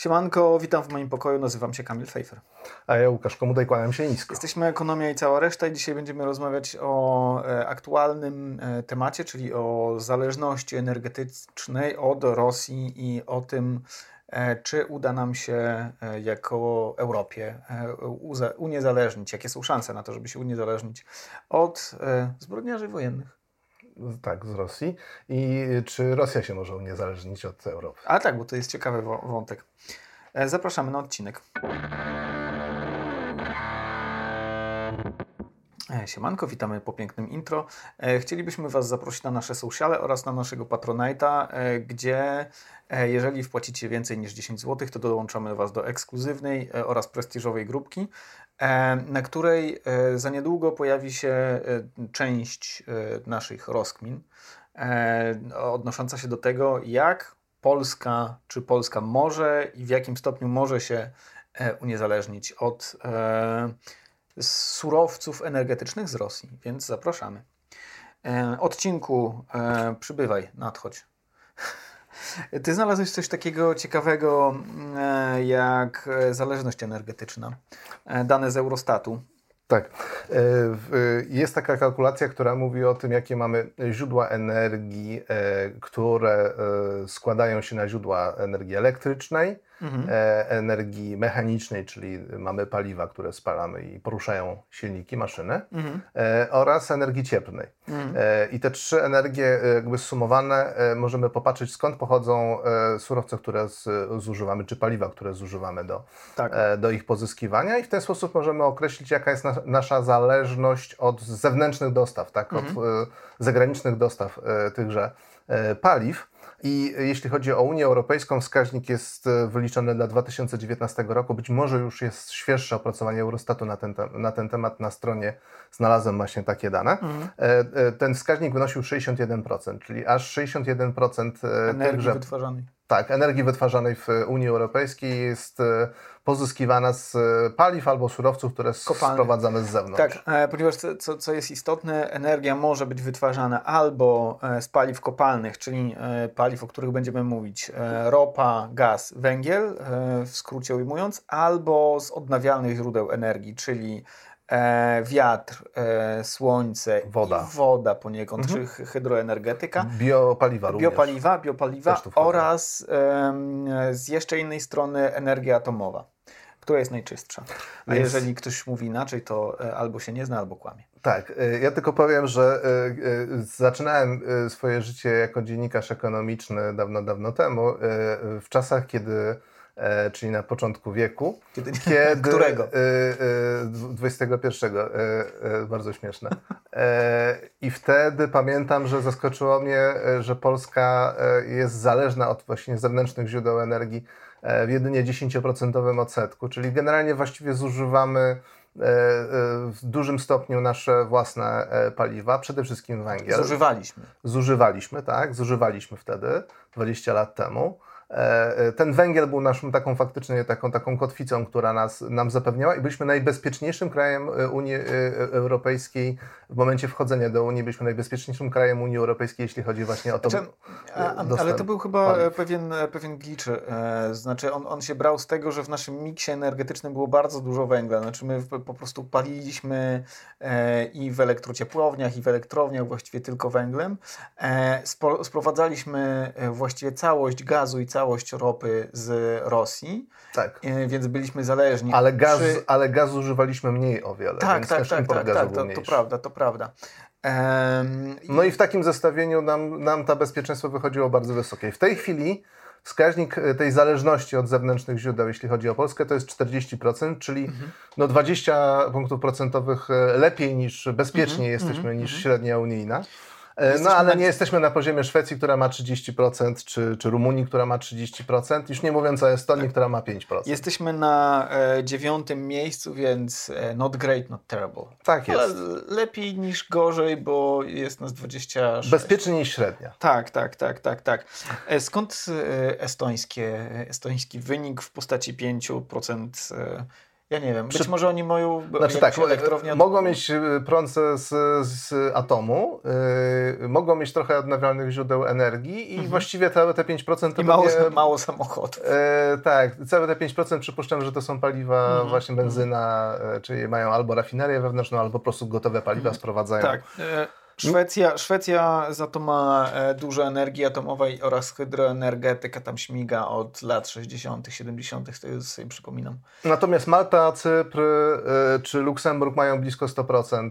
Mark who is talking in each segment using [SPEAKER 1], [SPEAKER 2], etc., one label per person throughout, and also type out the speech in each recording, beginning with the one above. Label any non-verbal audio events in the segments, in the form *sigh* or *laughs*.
[SPEAKER 1] Siemanko, witam w moim pokoju, nazywam się Kamil Fejfer.
[SPEAKER 2] A ja Łukasz Komudaj, kłaniam się nisko.
[SPEAKER 1] Jesteśmy Ekonomia i cała reszta i dzisiaj będziemy rozmawiać o e, aktualnym e, temacie, czyli o zależności energetycznej od Rosji i o tym, e, czy uda nam się jako Europie uniezależnić, jakie są szanse na to, żeby się uniezależnić od zbrodniarzy wojennych.
[SPEAKER 2] Tak, z Rosji. I czy Rosja się może uniezależnić od Europy?
[SPEAKER 1] A tak, bo to jest ciekawy wątek. E, Zapraszamy na odcinek. E, Siemanko, witamy po pięknym intro. E, Chcielibyśmy Was zaprosić na nasze sociale oraz na naszego Patronite'a, gdzie jeżeli wpłacicie więcej niż 10 zł, to dołączamy Was do ekskluzywnej oraz prestiżowej grupki, na której e, za niedługo pojawi się e, część e, naszych rozkmin e, odnosząca się do tego, jak Polska, czy Polska może i w jakim stopniu może się e, uniezależnić od e, surowców energetycznych z Rosji, więc zapraszamy. E, odcinku e, przybywaj, nadchodź. Ty znalazłeś coś takiego ciekawego e, jak e, zależność energetyczna. E, dane z Eurostatu.
[SPEAKER 2] Tak. E, Jest taka kalkulacja, która mówi o tym, jakie mamy źródła energii, które składają się na źródła energii elektrycznej,
[SPEAKER 1] Mhm.
[SPEAKER 2] e, energii mechanicznej, czyli mamy paliwa, które spalamy i poruszają silniki, maszyny,
[SPEAKER 1] Mhm.
[SPEAKER 2] e, oraz energii cieplnej.
[SPEAKER 1] Mhm.
[SPEAKER 2] E, I te trzy energie jakby sumowane możemy popatrzeć skąd pochodzą surowce, które zużywamy, czy paliwa, które zużywamy do,
[SPEAKER 1] Tak.
[SPEAKER 2] do ich pozyskiwania i w ten sposób możemy określić, jaka jest nas, nasza zależność od zewnętrznych dostaw, tak, od e, zagranicznych dostaw tychże paliw. I jeśli chodzi o Unię Europejską, wskaźnik jest e, wyliczony dla 2019 roku. Być może już jest świeższe opracowanie Eurostatu na ten, te- na ten temat. Na stronie znalazłem właśnie takie dane.
[SPEAKER 1] Mhm.
[SPEAKER 2] E, e, Ten wskaźnik wynosił 61%, czyli aż 61% e,
[SPEAKER 1] Energii
[SPEAKER 2] tychże
[SPEAKER 1] wytwarzanej.
[SPEAKER 2] tak, energii wytwarzanej w Unii Europejskiej jest pozyskiwana z e, paliw albo surowców, które
[SPEAKER 1] Kopalnych.
[SPEAKER 2] sprowadzamy z zewnątrz.
[SPEAKER 1] Tak, e, ponieważ co, co, jest istotne, energia może być wytwarzana albo e, z paliw kopalnych, czyli paliw, o których będziemy mówić, ropa, gaz, węgiel, w skrócie ujmując, albo z odnawialnych źródeł energii, czyli e, wiatr, e, słońce,
[SPEAKER 2] Woda.
[SPEAKER 1] i woda poniekąd,
[SPEAKER 2] Mhm.
[SPEAKER 1] czy hy- hydroenergetyka.
[SPEAKER 2] Biopaliwa również.
[SPEAKER 1] Biopaliwa, biopaliwa oraz z jeszcze innej strony energia atomowa, która jest najczystsza. A jeżeli ktoś mówi inaczej, to e, albo się nie zna, albo kłamie.
[SPEAKER 2] Tak, e, ja tylko powiem, że e, zaczynałem swoje życie jako dziennikarz ekonomiczny dawno, dawno temu, w czasach, kiedy, czyli na początku wieku,
[SPEAKER 1] Kiedy,
[SPEAKER 2] Kiedy, *laughs*
[SPEAKER 1] Którego?
[SPEAKER 2] XXI. Bardzo śmieszne. I wtedy pamiętam, że zaskoczyło mnie, że Polska jest zależna od właśnie zewnętrznych źródeł energii w jedynie 10% odsetku, czyli generalnie właściwie zużywamy e, e, w dużym stopniu nasze własne e, paliwa, przede wszystkim węgiel
[SPEAKER 1] Zużywaliśmy.
[SPEAKER 2] zużywaliśmy, tak? Zużywaliśmy wtedy, 20 lat temu. E, e, Ten węgiel był naszą taką faktycznie taką, taką kotwicą, która nas, nam zapewniała i byliśmy najbezpieczniejszym krajem e, Unii Europejskiej. W momencie wchodzenia do Unii byliśmy najbezpieczniejszym krajem Unii Europejskiej, jeśli chodzi właśnie o to.
[SPEAKER 1] Znaczy, a, ale to był chyba
[SPEAKER 2] paliw.
[SPEAKER 1] pewien, pewien glitch. Znaczy, on, on się brał z tego, że w naszym miksie energetycznym było bardzo dużo węgla. Znaczy, my po prostu paliliśmy i w elektrociepłowniach, i w elektrowniach właściwie tylko węglem. Sprowadzaliśmy właściwie całość gazu i całość ropy z Rosji,
[SPEAKER 2] Tak.
[SPEAKER 1] e, więc byliśmy zależni.
[SPEAKER 2] Ale gaz,
[SPEAKER 1] Przy-
[SPEAKER 2] ale gaz używaliśmy mniej o wiele,
[SPEAKER 1] Tak, tak, tak, tak, tak, to, to prawda, to prawda.
[SPEAKER 2] No i w takim zestawieniu nam, nam to bezpieczeństwo wychodziło bardzo wysokie. W tej chwili wskaźnik e, tej zależności od zewnętrznych źródeł, jeśli chodzi o Polskę, to jest 40%, czyli
[SPEAKER 1] Mhm.
[SPEAKER 2] no 20 punktów procentowych e, lepiej niż bezpiecznie
[SPEAKER 1] Mhm,
[SPEAKER 2] jesteśmy
[SPEAKER 1] mhm,
[SPEAKER 2] niż
[SPEAKER 1] mhm.
[SPEAKER 2] średnia unijna. E, No
[SPEAKER 1] Jesteśmy
[SPEAKER 2] ale
[SPEAKER 1] na-
[SPEAKER 2] nie jesteśmy na poziomie Szwecji, która ma 30%, czy, czy Rumunii, która ma 30%, już nie mówiąc o Estonii, która ma 5%.
[SPEAKER 1] Jesteśmy na e, dziewiątym miejscu, więc e, not great, not terrible.
[SPEAKER 2] tak
[SPEAKER 1] Ale
[SPEAKER 2] jest.
[SPEAKER 1] lepiej niż gorzej, bo jest nas 26.
[SPEAKER 2] Bezpieczniej niż średnia.
[SPEAKER 1] Tak, tak, tak, tak, tak. E, Skąd e, estońskie, estoński wynik w postaci 5% e, Ja nie wiem. Być Przy... może oni mają
[SPEAKER 2] znaczy, tak, elektrownię... Mogą mieć prąd z, z atomu, yy, mogą mieć trochę odnawialnych źródeł energii i mhm. właściwie całe te 5% to
[SPEAKER 1] I mało, będzie, *laughs* mało samochodów.
[SPEAKER 2] Yy, tak, całe te 5% przypuszczam, że to są paliwa mhm. właśnie benzyna, yy, czyli mają albo rafinerię wewnętrzną, albo po prostu gotowe paliwa mhm. sprowadzają.
[SPEAKER 1] Tak. Szwecja, Szwecja za to ma e, dużo energii atomowej oraz hydroenergetyka tam śmiga od lat 60., 70., to sobie przypominam.
[SPEAKER 2] Natomiast Malta, Cypr e, czy Luksemburg mają blisko 100%.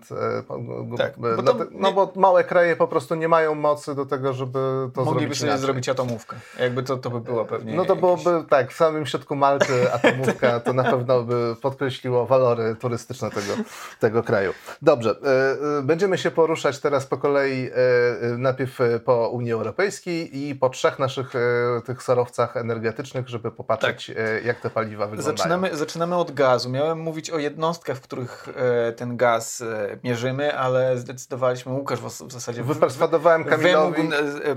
[SPEAKER 2] E, tak, bo to, no bo małe kraje po prostu nie mają mocy do tego, żeby to
[SPEAKER 1] Mogliby
[SPEAKER 2] zrobić
[SPEAKER 1] sobie zrobić atomówkę. Jakby to, to by było pewnie.
[SPEAKER 2] No to jakieś... byłoby tak, w samym środku Malty *laughs* atomówka to na pewno by podkreśliło walory turystyczne tego, tego kraju. Dobrze, będziemy się poruszać teraz teraz po kolei e, e, najpierw e, po Unii Europejskiej i po trzech naszych tych surowcach energetycznych, żeby popatrzeć, tak. jak te paliwa wyglądają.
[SPEAKER 1] Zaczynamy, zaczynamy od gazu. Miałem mówić o jednostkach, w których ten gaz mierzymy, ale zdecydowaliśmy, Łukasz w zasadzie
[SPEAKER 2] wyperswadowałem Kamilowi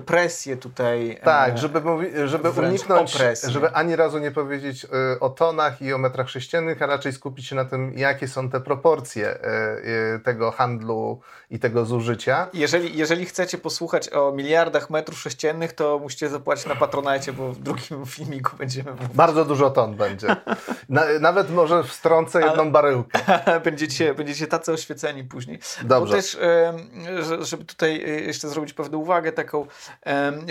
[SPEAKER 1] presję tutaj.
[SPEAKER 2] Tak, żeby, mówi, żeby uniknąć, żeby ani razu nie powiedzieć o tonach i o metrach sześciennych, a raczej skupić się na tym, jakie są te proporcje tego handlu i tego zużycia życia.
[SPEAKER 1] Jeżeli, jeżeli chcecie posłuchać o miliardach metrów sześciennych, to musicie zapłacić na Patronajcie, bo w drugim *laughs* filmiku będziemy mówić.
[SPEAKER 2] Bardzo dużo ton będzie. Na, nawet może wstrącę jedną Ale... baryłkę. *laughs*
[SPEAKER 1] będziecie, będziecie tacy oświeceni później.
[SPEAKER 2] Dobrze.
[SPEAKER 1] Bo też, żeby tutaj e, jeszcze zrobić pewną uwagę taką,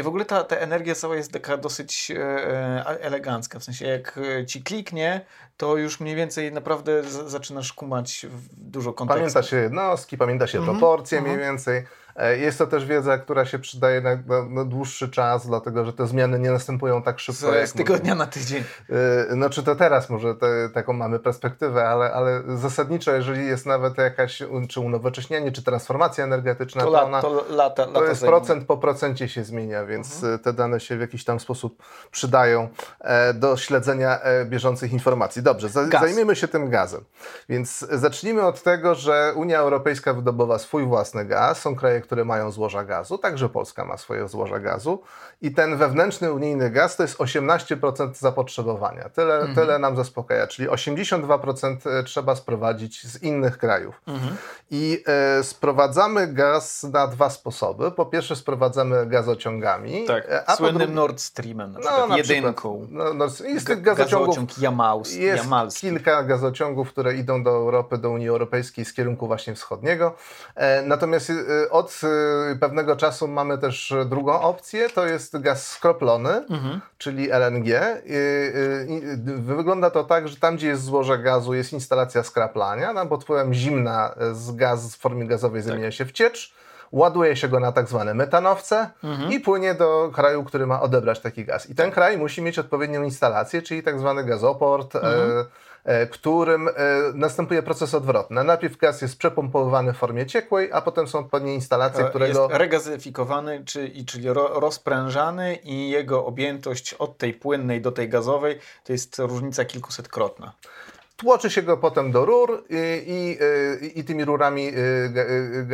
[SPEAKER 1] w ogóle ta, ta energia cała jest taka dosyć e, e, elegancka, w sensie jak ci kliknie, to już mniej więcej naprawdę zaczynasz kumać dużo kontekstu.
[SPEAKER 2] Pamięta się jednostki, pamięta się mhm. proporcje mniej mhm. więcej. E, jest to też wiedza, która się przydaje na, na, na, dłuższy czas, dlatego że te zmiany nie następują tak szybko.
[SPEAKER 1] Z, z tygodnia na tydzień.
[SPEAKER 2] E, no czy to teraz może te, taką mamy perspektywę, ale, ale zasadniczo, jeżeli jest nawet jakaś czy unowocześnienie, czy transformacja energetyczna,
[SPEAKER 1] to,
[SPEAKER 2] to, ona,
[SPEAKER 1] to, lata,
[SPEAKER 2] to jest procent po procencie się zmienia, więc mhm. te dane się w jakiś tam sposób przydają e, do śledzenia bieżących informacji. Dobrze, za, zajmiemy się tym gazem. Więc zacznijmy od tego, że Unia Europejska wydobywa swój własny gaz. Są kraje, które mają złoża gazu, także Polska ma swoje złoża gazu i ten wewnętrzny unijny gaz to jest 18% zapotrzebowania. Tyle, mhm. tyle nam zaspokaja, czyli 82% e, trzeba sprowadzić z innych krajów. Mhm. I e, sprowadzamy gaz na dwa sposoby. Po pierwsze sprowadzamy gazociągami.
[SPEAKER 1] Tak, e, a słynnym. Nord Streamem, na no, przykład no, na jedynką.
[SPEAKER 2] No, jest tych gazociągów,
[SPEAKER 1] gazociąg Jamaus,
[SPEAKER 2] jest kilka gazociągów, które idą do Europy, do Unii Europejskiej z kierunku właśnie wschodniego. E, natomiast e, od Y, pewnego czasu mamy też drugą opcję, to jest gaz skroplony, mhm. czyli LNG. Y, y, wygląda to tak, że tam, gdzie jest złoże gazu, jest instalacja skraplania, tam pod wpływem zimna z gaz w formie gazowej zamienia tak. się w ciecz ładuje się go na tak zwane metanowce mhm. i płynie do kraju, który ma odebrać taki gaz. I ten kraj musi mieć odpowiednią instalację, czyli tak zwany gazoport. Mhm. E, którym e, następuje proces odwrotny. Najpierw gaz jest przepompowany w formie ciekłej, a potem są odpowiednie instalacje, które
[SPEAKER 1] Jest regazyfikowany, czyli, czyli rozprężany i jego objętość od tej płynnej do tej gazowej to jest różnica kilkusetkrotna.
[SPEAKER 2] Tłoczy się go potem do rur i, i, i tymi rurami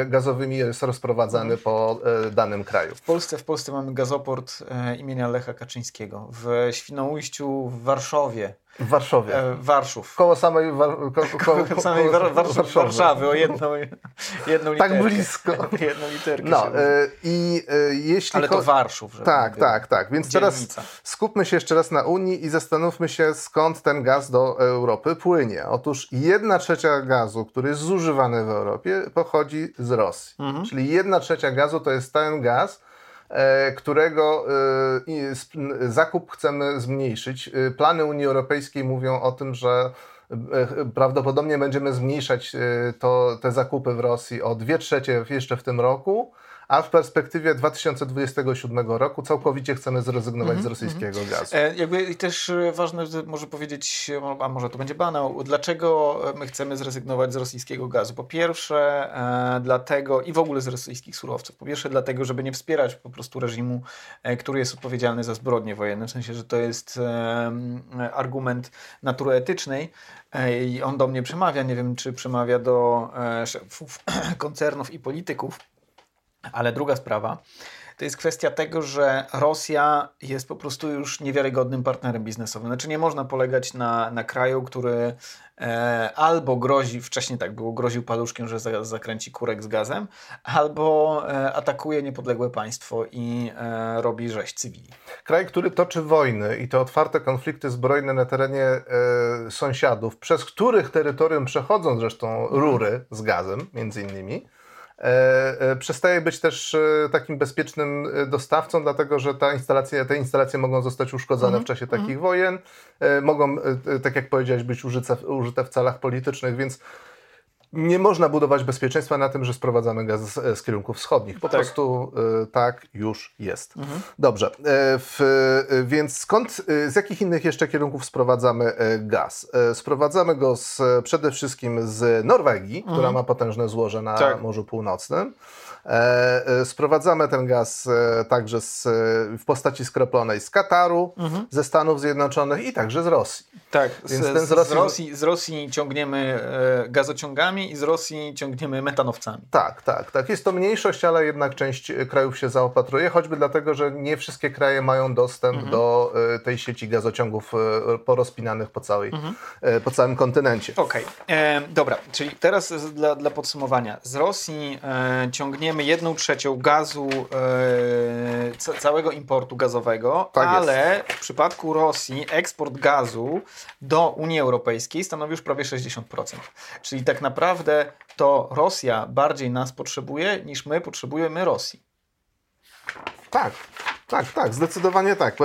[SPEAKER 2] gazowymi jest rozprowadzany po e, danym kraju.
[SPEAKER 1] W Polsce, w Polsce mamy gazoport imienia Lecha Kaczyńskiego. W Świnoujściu, w Warszawie
[SPEAKER 2] w Warszawie. E,
[SPEAKER 1] Warszów.
[SPEAKER 2] Koło samej, war, ko,
[SPEAKER 1] ko, *laughs* ko, samej war, Warszów, Warszawy, o jedną, jedną
[SPEAKER 2] literkę. Tak blisko. *laughs*
[SPEAKER 1] jedną literkę.
[SPEAKER 2] No, e, i e, jeśli
[SPEAKER 1] Ale to Warszów.
[SPEAKER 2] Tak, tak, tak. Więc dzielnica. teraz skupmy się jeszcze raz na Unii i zastanówmy się, skąd ten gaz do Europy płynie. Otóż jedna trzecia gazu, który jest zużywany w Europie, pochodzi z Rosji. Mhm. Czyli jedna trzecia gazu to jest ten gaz, którego e, zakup chcemy zmniejszyć. E, plany Unii Europejskiej mówią o tym, że prawdopodobnie będziemy zmniejszać to, te zakupy w Rosji o 2 trzecie jeszcze w tym roku a w perspektywie 2027 roku całkowicie chcemy zrezygnować mm -hmm, z rosyjskiego mm -hmm. gazu.
[SPEAKER 1] E, jakby też e, ważne może powiedzieć, a może to będzie banał, dlaczego my chcemy zrezygnować z rosyjskiego gazu? Po pierwsze e, dlatego i w ogóle z rosyjskich surowców. Po pierwsze dlatego, żeby nie wspierać po prostu reżimu, e, który jest odpowiedzialny za zbrodnie wojenne, w sensie, że to jest e, argument natury etycznej e, i on do mnie przemawia, nie wiem czy przemawia do szefów *clears throat* koncernów i polityków, ale druga sprawa, to jest kwestia tego, że Rosja jest po prostu już niewiarygodnym partnerem biznesowym. Znaczy nie można polegać na, na kraju, który e, albo grozi, wcześniej tak było, groził paluszkiem, że za, zakręci kurek z gazem, albo e, atakuje niepodległe państwo i e, robi rzeź cywili.
[SPEAKER 2] Kraj, który toczy wojny i te otwarte konflikty zbrojne na terenie e, sąsiadów, przez których terytorium przechodzą zresztą rury z gazem, między innymi, przestaje być też e, takim bezpiecznym dostawcą, dlatego że ta instalacja, te instalacje mogą zostać uszkodzone mm -hmm. w czasie takich mm -hmm. wojen, mogą, tak jak powiedziałeś, być użyte, użyte w celach politycznych, więc nie można budować bezpieczeństwa na tym, że sprowadzamy gaz z, z kierunków wschodnich. Po tak. prostu y, tak już jest. Mhm. Dobrze, y, w, więc skąd, z jakich innych jeszcze kierunków sprowadzamy gaz? Sprowadzamy go z, przede wszystkim z Norwegii, mhm. która ma potężne złoże na tak. Morzu Północnym. E, e, sprowadzamy ten gaz e, także z, w postaci skroplonej z Kataru, mhm. ze Stanów Zjednoczonych i także z Rosji.
[SPEAKER 1] Tak, Więc z, ten z, Rosji... z, Rosji, z Rosji ciągniemy gazociągami i z Rosji ciągniemy metanowcami.
[SPEAKER 2] Tak, tak, tak. Jest to mniejszość, ale jednak część krajów się zaopatruje, choćby dlatego, że nie wszystkie kraje mają dostęp mhm. do tej sieci gazociągów porozpinanych po, całej, mhm. po całym kontynencie.
[SPEAKER 1] Okej, okay. dobra, czyli teraz dla, dla podsumowania. Z Rosji e, ciągniemy jedną trzecią gazu, e, całego importu gazowego, tak ale jest. w przypadku Rosji eksport gazu do Unii Europejskiej stanowi już prawie 60%. Czyli tak naprawdę to Rosja bardziej nas potrzebuje niż my potrzebujemy Rosji.
[SPEAKER 2] Tak, tak, tak, zdecydowanie tak.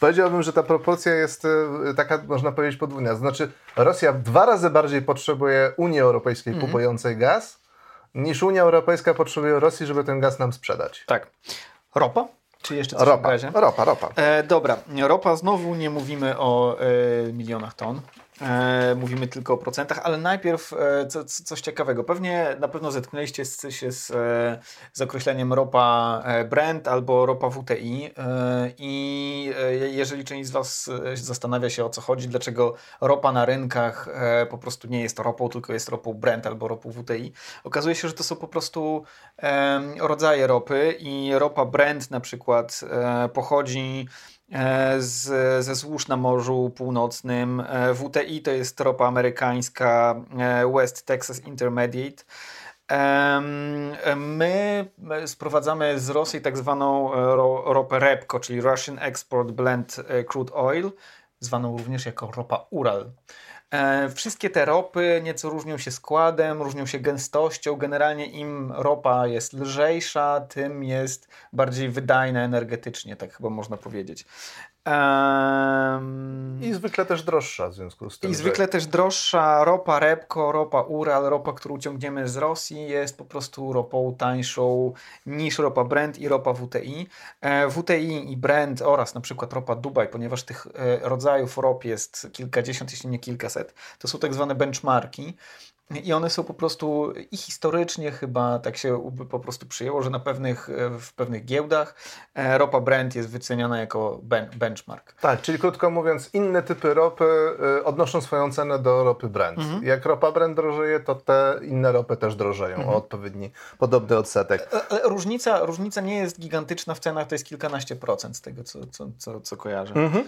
[SPEAKER 2] Powiedziałbym, że ta proporcja jest e, taka, można powiedzieć, podwójna. Znaczy, Rosja dwa razy bardziej potrzebuje Unii Europejskiej mm. kupującej gaz, niż Unia Europejska potrzebuje Rosji, żeby ten gaz nam sprzedać.
[SPEAKER 1] Tak. Ropa? Czy jeszcze coś
[SPEAKER 2] ropa, ropa, ropa.
[SPEAKER 1] E, dobra, ropa znowu nie mówimy o e, milionach ton. E, mówimy tylko o procentach, ale najpierw e, co, coś ciekawego. Pewnie na pewno zetknęliście się z, e, z określeniem ropa Brent albo ropa WTI i jeżeli część z Was zastanawia się o co chodzi, dlaczego ropa na rynkach po prostu nie jest ropą, tylko jest ropą Brent albo ropą WTI, okazuje się, że to są po prostu rodzaje ropy i ropa Brent na przykład pochodzi z, ze złóż na Morzu Północnym. E, WTI to jest ropa amerykańska e, West Texas Intermediate. My sprowadzamy z Rosji tak zwaną ropę REPCO, czyli Russian Export Blend Crude Oil, zwaną również jako ropa Ural. E, wszystkie te ropy nieco różnią się składem, różnią się gęstością. Generalnie im ropa jest lżejsza, tym jest bardziej wydajna energetycznie, tak chyba można powiedzieć.
[SPEAKER 2] Um, I zwykle też droższa w związku z tym.
[SPEAKER 1] I zwykle też droższa ropa Repko, ropa Ural, ropa, którą ciągniemy z Rosji jest po prostu ropą tańszą niż ropa Brent i ropa WTI. E, WTI i Brent oraz na przykład ropa Dubaj, ponieważ tych e, rodzajów rop jest kilkadziesiąt, jeśli nie kilkaset, to są tak zwane benchmarki. I one są po prostu i historycznie chyba tak się po prostu przyjęło, że na pewnych, e, w pewnych giełdach e, ropa Brent jest wyceniana jako ben, benchmark.
[SPEAKER 2] Tak, czyli krótko mówiąc, inne typy ropy e, odnoszą swoją cenę do ropy Brent. Mhm. Jak ropa Brent drożeje, to te inne ropy też drożeją mhm. o odpowiedni, podobny odsetek.
[SPEAKER 1] Różnica, różnica nie jest gigantyczna w cenach, to jest kilkanaście procent z tego, co, co, co, co kojarzę. Mhm.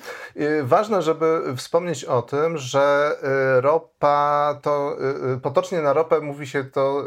[SPEAKER 2] Ważne, żeby wspomnieć o tym, że ropa to potocznie na ropę mówi się to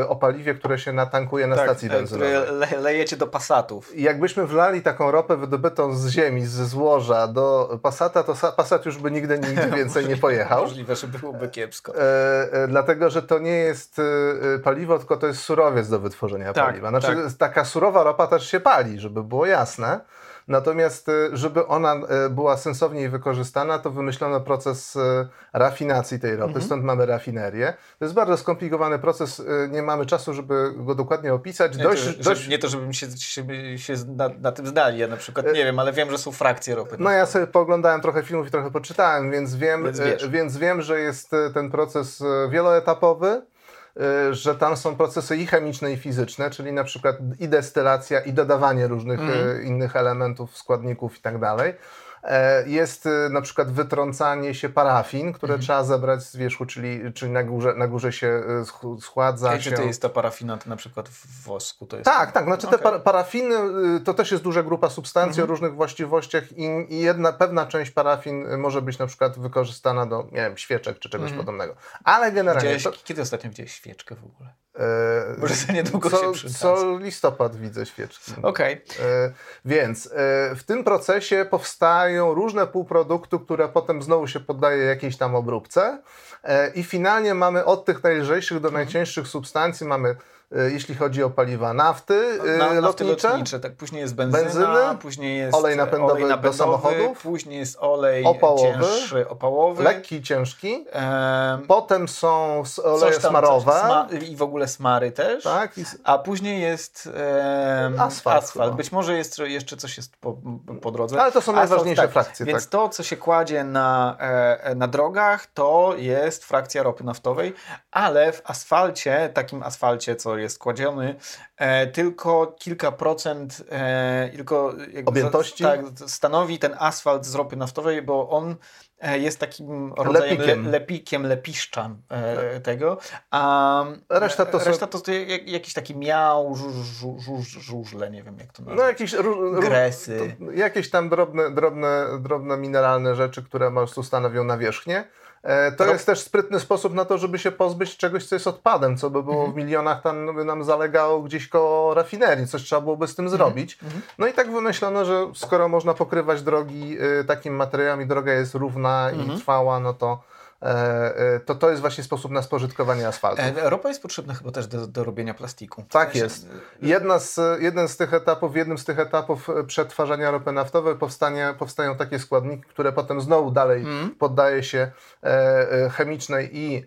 [SPEAKER 2] y, o paliwie, które się natankuje na tak, stacji tak, benzynowej.
[SPEAKER 1] Le, lejecie do Passatów.
[SPEAKER 2] Jakbyśmy wlali taką ropę wydobytą z ziemi, ze złoża do Passata, to Passat już by nigdy nigdy *laughs* więcej nie pojechał.
[SPEAKER 1] Możliwe, że byłoby kiepsko. E,
[SPEAKER 2] e, dlatego, że to nie jest e, paliwo, tylko to jest surowiec do wytworzenia tak, paliwa. Znaczy, tak. taka surowa ropa też się pali, żeby było jasne. Natomiast, y, żeby ona y, była sensowniej wykorzystana, to wymyślono proces y, rafinacji tej ropy, mhm. stąd mamy rafinerię. To jest bardzo skomplikowany proces, nie mamy czasu, żeby go dokładnie opisać.
[SPEAKER 1] Nie, dość, to, dość... nie to, żebym się, się, się na, na, tym zdali, ja na przykład nie wiem, ale wiem, że są frakcje ropy.
[SPEAKER 2] No ja sobie poglądałem trochę filmów i trochę poczytałem, więc wiem, więc, więc wiem, że jest ten proces wieloetapowy. Y, że tam są procesy i chemiczne, i fizyczne, czyli na przykład i destylacja, i dodawanie różnych mm. innych elementów, składników i tak dalej. E, jest e, na przykład wytrącanie się parafin, które mhm. trzeba zebrać z wierzchu, czyli, czyli na, górze, na górze się e, schładza.
[SPEAKER 1] Czy to jest ta parafina to na przykład w wosku? To jest
[SPEAKER 2] tak, tak. Znaczy okay. te parafiny to też jest duża grupa substancji mhm. o różnych właściwościach i, i, jedna pewna część parafin może być na przykład wykorzystana do, nie wiem, świeczek czy czegoś mhm. podobnego. Ale generalnie...
[SPEAKER 1] To... Kiedy ostatnio widziałeś świeczkę w ogóle? E, Może za niedługo
[SPEAKER 2] co,
[SPEAKER 1] się.
[SPEAKER 2] Co listopad widzę świeczki.
[SPEAKER 1] Okej.
[SPEAKER 2] Okay. E, więc e, w tym procesie powstają różne półprodukty, które potem znowu się poddaje jakiejś tam obróbce i finalnie mamy od tych najlżejszych do najcięższych substancji mamy E, jeśli chodzi o paliwa nafty e, Na, lotnicze.
[SPEAKER 1] lotnicze. Tak, później jest benzyna, benzyny, później jest
[SPEAKER 2] olej napędowy, olej napędowy do samochodów,
[SPEAKER 1] później jest olej opałowy, cięższy, opałowy,
[SPEAKER 2] lekki, ciężki. Um, Potem są oleje tam, smarowe. Sma
[SPEAKER 1] I w ogóle smary też. Tak, i... A później jest um, asfalt. asfalt. Być może jest, jeszcze coś jest po, po drodze.
[SPEAKER 2] Ale to są asfalt, najważniejsze tak. frakcje.
[SPEAKER 1] Więc
[SPEAKER 2] tak.
[SPEAKER 1] to, co się kładzie na, e, na drogach, to jest frakcja ropy naftowej, ale w asfalcie, takim asfalcie, co jest kładziony, e, tylko kilka procent e, tylko
[SPEAKER 2] objętości
[SPEAKER 1] za, tak, stanowi ten asfalt z ropy naftowej, bo on e, jest takim rodzajem lepikiem, le, lepikiem lepiszcza e, tak. tego, a reszta to, reszta to, to jakiś taki miał, żuż, żuż, żużle, nie wiem jak to nazwać. No jakieś Gresy.
[SPEAKER 2] jakieś tam drobne, drobne, drobne mineralne rzeczy, które po prostu stanowią nawierzchnię. E, to jest też sprytny sposób na to, żeby się pozbyć czegoś, co jest odpadem, co by było mhm. w milionach tam by nam zalegało gdzieś koło rafinerii, coś trzeba byłoby z tym mhm. zrobić. Mhm. No i tak wymyślono, że skoro można pokrywać drogi y, takim materiałem i droga jest równa i trwała, no to to to jest właśnie sposób na spożytkowanie asfaltu.
[SPEAKER 1] E, ropa jest potrzebna chyba też do, do robienia plastiku.
[SPEAKER 2] Tak jest. Jedna z, jeden z tych etapów, jednym z tych etapów przetwarzania ropy naftowej powstanie, powstają takie składniki, które potem znowu dalej mm. poddaje się chemicznej i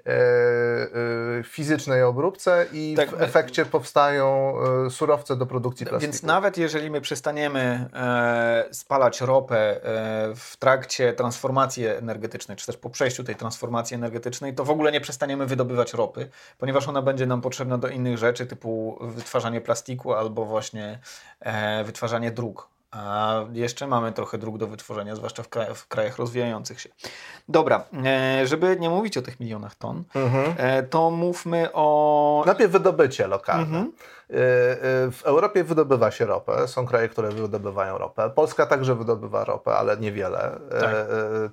[SPEAKER 2] fizycznej obróbce i tak, w efekcie powstają surowce do produkcji plastiku.
[SPEAKER 1] Więc nawet jeżeli my przestaniemy spalać ropę w trakcie transformacji energetycznej, czy też po przejściu tej transformacji transformacji energetycznej, to w ogóle nie przestaniemy wydobywać ropy, ponieważ ona będzie nam potrzebna do innych rzeczy, typu wytwarzanie plastiku albo właśnie e, wytwarzanie dróg. A jeszcze mamy trochę dróg do wytworzenia, zwłaszcza w, krajach, w krajach rozwijających się. Dobra, e, żeby nie mówić o tych milionach ton, mhm. e, to mówmy o.
[SPEAKER 2] Najpierw wydobycie lokalne. Mhm. E, w Europie wydobywa się ropę. Są kraje, które wydobywają ropę. Polska także wydobywa ropę, ale niewiele. Tak.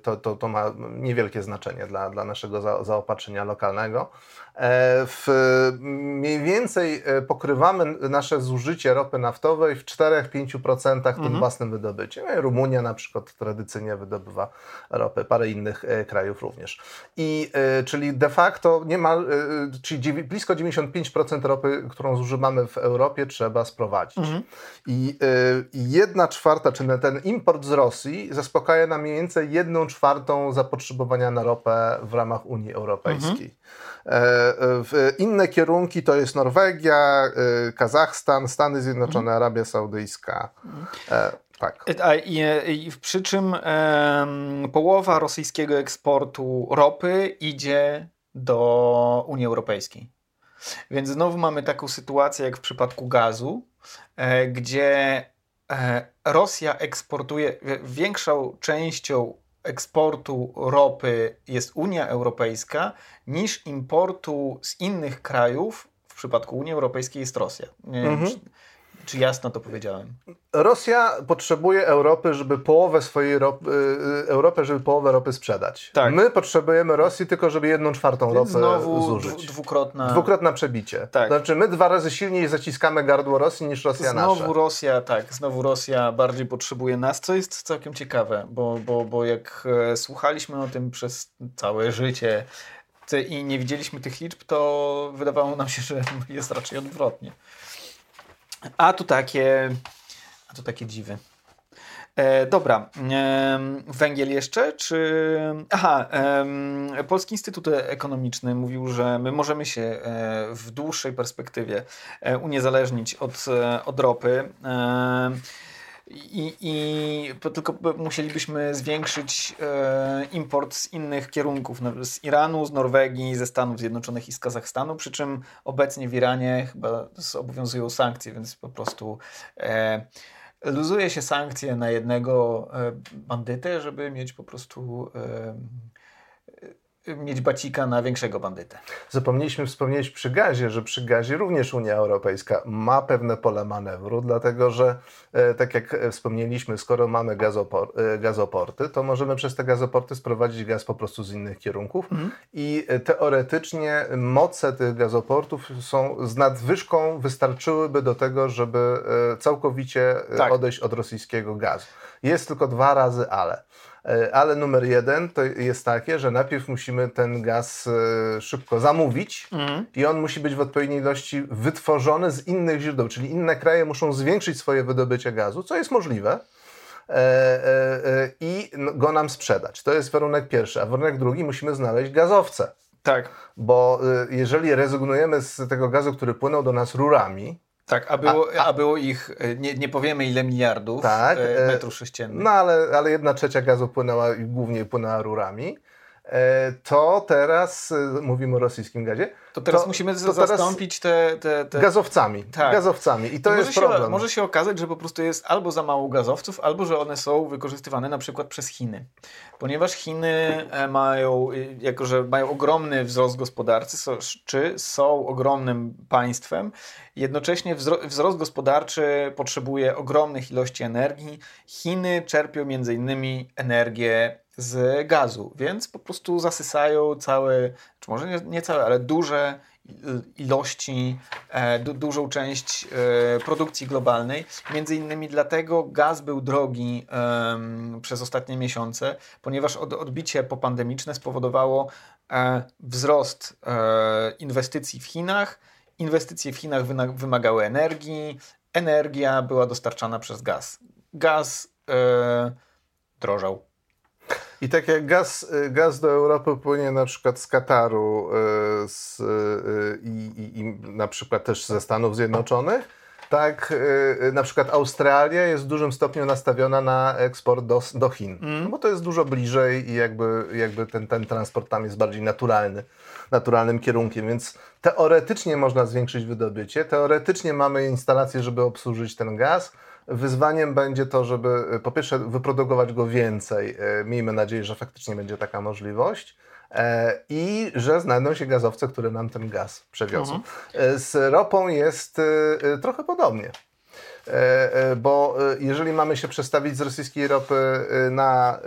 [SPEAKER 2] To, to, to ma niewielkie znaczenie dla, dla naszego zaopatrzenia lokalnego. E, w, mniej więcej e, pokrywamy nasze zużycie ropy naftowej w 4-5% mhm. tym własnym wydobyciem. No Rumunia na przykład tradycyjnie wydobywa ropę, parę innych e, krajów również. I czyli de facto niemal, czyli blisko 95% ropy, którą zużywamy w Europie trzeba sprowadzić. Mhm. I jedna czwarta, czyli ten import z Rosji zaspokaja nam mniej więcej jedną czwartą zapotrzebowania na ropę w ramach Unii Europejskiej. Mhm. W inne kierunki to jest Norwegia, y, Kazachstan, Stany Zjednoczone, mhm. Arabia Saudyjska. E, tak.
[SPEAKER 1] A, i, i, przy czym e, połowa rosyjskiego eksportu ropy idzie do Unii Europejskiej. Więc znowu mamy taką sytuację jak w przypadku gazu, e, gdzie e, Rosja eksportuje większą częścią eksportu ropy jest Unia Europejska niż importu z innych krajów. W przypadku Unii Europejskiej jest Rosja. Nie mhm. wiem, czy, jasno to powiedziałem?
[SPEAKER 2] Rosja potrzebuje Europy, żeby połowę swojej ropy, y, Europę, żeby połowę ropy sprzedać. Tak. My potrzebujemy Rosji tylko, żeby jedną czwartą ropę Znowu zużyć.
[SPEAKER 1] Dwukrotna...
[SPEAKER 2] Dwukrotne przebicie. Tak. Znaczy my dwa razy silniej zaciskamy gardło Rosji niż Rosja
[SPEAKER 1] znowu
[SPEAKER 2] Znowu
[SPEAKER 1] Rosja, tak. Znowu Rosja bardziej potrzebuje nas, co jest całkiem ciekawe, bo, bo, bo jak e, słuchaliśmy o tym przez całe życie i nie widzieliśmy tych liczb, to wydawało nam się, że *laughs* jest raczej odwrotnie. A tu takie, a tu takie dziwy. E, dobra, e, węgiel jeszcze, czy... Aha, e, Polski Instytut Ekonomiczny mówił, że my możemy się e, w dłuższej perspektywie e, uniezależnić od, e, od ropy. I, i tylko musielibyśmy zwiększyć e, import z innych kierunków, z Iranu, z Norwegii, ze Stanów Zjednoczonych i z Kazachstanu, przy czym obecnie w Iranie chyba obowiązują sankcje, więc po prostu e, luzuje się sankcje na jednego bandytę, żeby mieć po prostu mieć bacika na większego bandytę.
[SPEAKER 2] Zapomnieliśmy wspomnieć przy gazie, że przy gazie również Unia Europejska ma pewne pole manewru, dlatego że e, tak jak wspomnieliśmy, skoro mamy gazopor e, gazoporty, to możemy przez te gazoporty sprowadzić gaz po prostu z innych kierunków mhm. i e, teoretycznie moce tych gazoportów są z nadwyżką wystarczyłyby do tego, żeby całkowicie tak. odejść od rosyjskiego gazu. Jest tylko dwa razy ale. E, ale numer jeden to jest takie, że najpierw musimy ten gaz e, szybko zamówić mm. i on musi być w odpowiedniej ilości wytworzony z innych źródeł, czyli inne kraje muszą zwiększyć swoje wydobycie gazu, co jest możliwe. E, i no, go nam sprzedać. To jest warunek pierwszy. A warunek drugi, musimy znaleźć gazowce.
[SPEAKER 1] Tak.
[SPEAKER 2] Bo jeżeli rezygnujemy z tego gazu, który płynął do nas rurami,
[SPEAKER 1] tak, a było, a, a, a było ich, e, nie, nie powiemy ile miliardów tak, e, metrów sześciennych.
[SPEAKER 2] No ale, ale jedna trzecia gazu płynęła i głównie płynęła rurami. E, to teraz e, mówimy o rosyjskim gazie.
[SPEAKER 1] To teraz to, musimy to zastąpić te, te, te,
[SPEAKER 2] Gazowcami. Tak. Gazowcami. I to I jest
[SPEAKER 1] może
[SPEAKER 2] problem.
[SPEAKER 1] Się, może się okazać, że po prostu jest albo za mało gazowców, albo że one są wykorzystywane na przykład przez Chiny. Ponieważ Chiny e, mają, jako że mają ogromny wzrost gospodarczy, czy są ogromnym państwem, jednocześnie wzrost gospodarczy potrzebuje ogromnych ilości energii. Chiny czerpią między innymi energię z gazu, więc po prostu zasysają całe, czy może nie, nie całe, ale duże ilości, e, du, dużą część e, produkcji globalnej. Między innymi dlatego gaz był drogi przez ostatnie miesiące, ponieważ od, odbicie popandemiczne spowodowało e, wzrost e, inwestycji w Chinach. Inwestycje w Chinach wymagały energii, energia była dostarczana przez gaz. Gaz e, drożał.
[SPEAKER 2] I tak jak gaz, y, gaz do Europy płynie na przykład z Kataru y, z, y, i, i na przykład też ze Stanów Zjednoczonych, tak na przykład Australia jest w dużym stopniu nastawiona na eksport do, do Chin, mm. no bo to jest dużo bliżej i jakby, jakby ten, ten transport tam jest bardziej naturalny, naturalnym kierunkiem, więc teoretycznie można zwiększyć wydobycie, teoretycznie mamy instalacje, żeby obsłużyć ten gaz, Wyzwaniem będzie to, żeby e, po pierwsze wyprodukować go więcej. E, miejmy nadzieję, że faktycznie będzie taka możliwość. E, I że znajdą się gazowce, które nam ten gaz przewiozą. Mhm. Z ropą jest trochę podobnie. Bo jeżeli mamy się przestawić z rosyjskiej ropy na,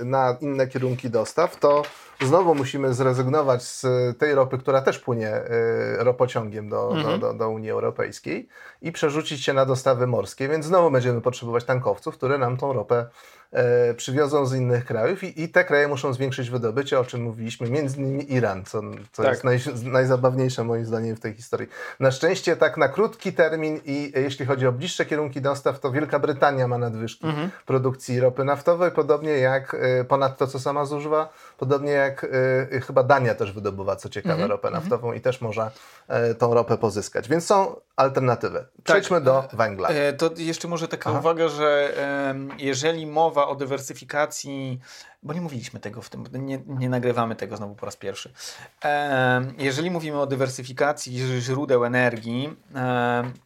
[SPEAKER 2] na inne kierunki dostaw, to znowu musimy zrezygnować z tej ropy, która też płynie ropociągiem do, mhm. do, do, do Unii Europejskiej i przerzucić się na dostawy morskie, więc znowu będziemy potrzebować tankowców, które nam tą ropę e, przywiozą z innych krajów i, i, te kraje muszą zwiększyć wydobycie, o czym mówiliśmy, między innymi Iran, co, co tak. jest naj, najzabawniejsze moim zdaniem w tej historii. Na szczęście tak na krótki termin i jeśli chodzi o bliższe kierunki dostaw, to Wielka Brytania ma nadwyżki mhm. produkcji ropy naftowej, podobnie jak e, ponad to, co sama zużywa, podobnie jak e, chyba Dania też wydobywa, co ciekawe, mhm. ropę mhm. naftową i też może e, tą ropę pozyskać. Więc są alternatywy. Przejdźmy tak. do węgla.
[SPEAKER 1] E, to jeszcze może taka Aha. uwaga, że jeżeli mowa o dywersyfikacji, bo nie mówiliśmy tego w tym, nie, nie nagrywamy tego znowu po raz pierwszy. jeżeli mówimy o dywersyfikacji źródeł energii,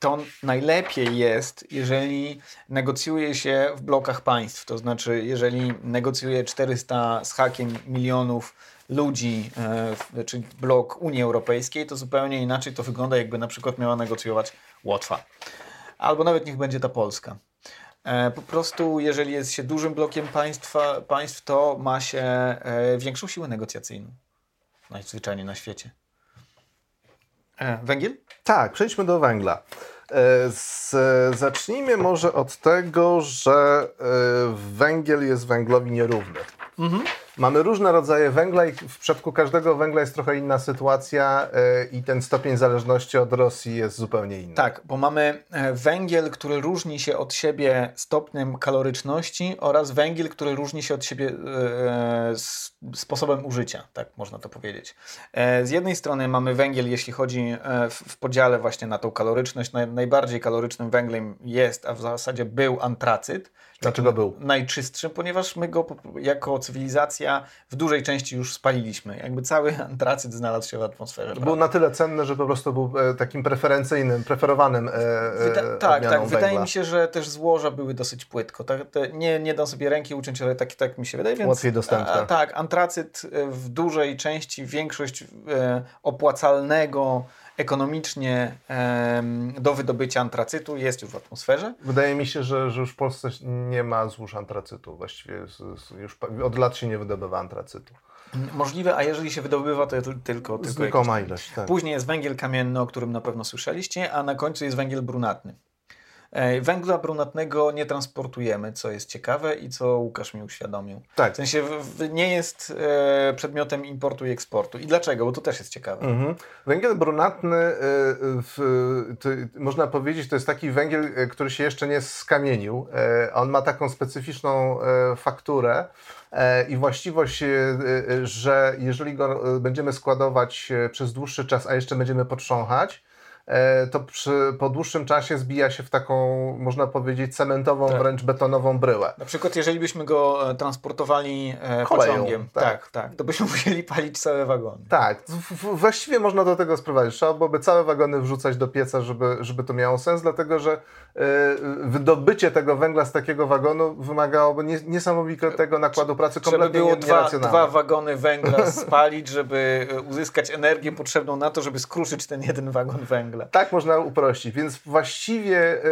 [SPEAKER 1] to najlepiej jest, jeżeli negocjuje się w blokach państw. To znaczy, jeżeli negocjuje 400 z hakiem milionów ludzi, e, czyli blok Unii Europejskiej, to zupełnie inaczej to wygląda, jakby na przykład miała negocjować Łotwa. Albo nawet niech będzie ta Polska. E, po prostu, jeżeli jest się dużym blokiem państwa, państw, to ma się e, większą siłę negocjacyjną. Najzwyczajniej na świecie. Węgiel?
[SPEAKER 2] Tak, przejdźmy do węgla. Z, zacznijmy może od tego, że węgiel jest węglowi nierówny. Mhm. Mamy różne rodzaje węgla i w przypadku każdego węgla jest trochę inna sytuacja yy, i ten stopień zależności od Rosji jest zupełnie inny.
[SPEAKER 1] Tak, bo mamy e, węgiel, który różni się od siebie stopniem kaloryczności oraz węgiel, który różni się od siebie yy, sposobem użycia, tak można to powiedzieć. Z jednej strony mamy węgiel, jeśli chodzi w, podziale właśnie na tą kaloryczność, naj, najbardziej kalorycznym węglem jest, a w zasadzie był antracyt.
[SPEAKER 2] Dlaczego był?
[SPEAKER 1] Najczystszym, ponieważ my go jako cywilizacja kwestia, w dużej części już spaliliśmy. Jakby cały *laughs* antracyt znalazł się w atmosferze.
[SPEAKER 2] Był
[SPEAKER 1] prawda?
[SPEAKER 2] na tyle cenny, że po prostu był e, takim preferencyjnym, preferowanym e, e,
[SPEAKER 1] tak, tak.
[SPEAKER 2] odmianą
[SPEAKER 1] Wydaje
[SPEAKER 2] węgla.
[SPEAKER 1] mi się, że też złoża były dosyć płytko. Tak, nie, nie dam sobie ręki uciąć, ale tak, tak mi się wydaje. Więc,
[SPEAKER 2] Łatwiej dostępne.
[SPEAKER 1] A, tak, antracyt w dużej części, większość e, opłacalnego ekonomicznie do wydobycia antracytu jest już w atmosferze.
[SPEAKER 2] Wydaje mi się, że, że już w Polsce nie ma złóż antracytu. Właściwie już od lat się nie wydobywa antracytu.
[SPEAKER 1] Możliwe, a jeżeli się wydobywa, to tylko, tylko
[SPEAKER 2] Znikoma ilość, tak.
[SPEAKER 1] Później jest węgiel kamienny, o którym na pewno słyszeliście, a na końcu jest węgiel brunatny. E, Węgla brunatnego nie transportujemy, co jest ciekawe i co Łukasz mi uświadomił.
[SPEAKER 2] Tak.
[SPEAKER 1] W sensie nie jest e, przedmiotem importu i eksportu. I dlaczego? Bo to też jest ciekawe.
[SPEAKER 2] Mhm. Węgiel brunatny, y, w, to, można powiedzieć, to jest taki węgiel, który się jeszcze nie skamienił. On ma taką specyficzną fakturę i właściwość, że jeżeli go będziemy składować przez dłuższy czas, a jeszcze będziemy potrząchać, to przy, po dłuższym czasie zbija się w taką, można powiedzieć, cementową,
[SPEAKER 1] Tak.
[SPEAKER 2] wręcz betonową bryłę.
[SPEAKER 1] Na przykład, jeżeli byśmy go e, transportowali e,
[SPEAKER 2] Koleją,
[SPEAKER 1] pociągiem,
[SPEAKER 2] tak.
[SPEAKER 1] tak. tak, to byśmy *laughs* musieli palić całe wagony.
[SPEAKER 2] Tak, właściwie można do tego sprowadzić. Trzeba byłoby całe wagony wrzucać do pieca, żeby, żeby to miało sens, dlatego że wydobycie tego węgla z takiego wagonu wymagałoby nie, niesamowitego nakładu pracy,
[SPEAKER 1] Trzeba
[SPEAKER 2] kompletnie
[SPEAKER 1] było
[SPEAKER 2] nie-
[SPEAKER 1] dwa, dwa wagony węgla *laughs* spalić, żeby e, uzyskać energię potrzebną na to, żeby skruszyć ten jeden wagon węgla.
[SPEAKER 2] Tak można uprościć, więc właściwie y,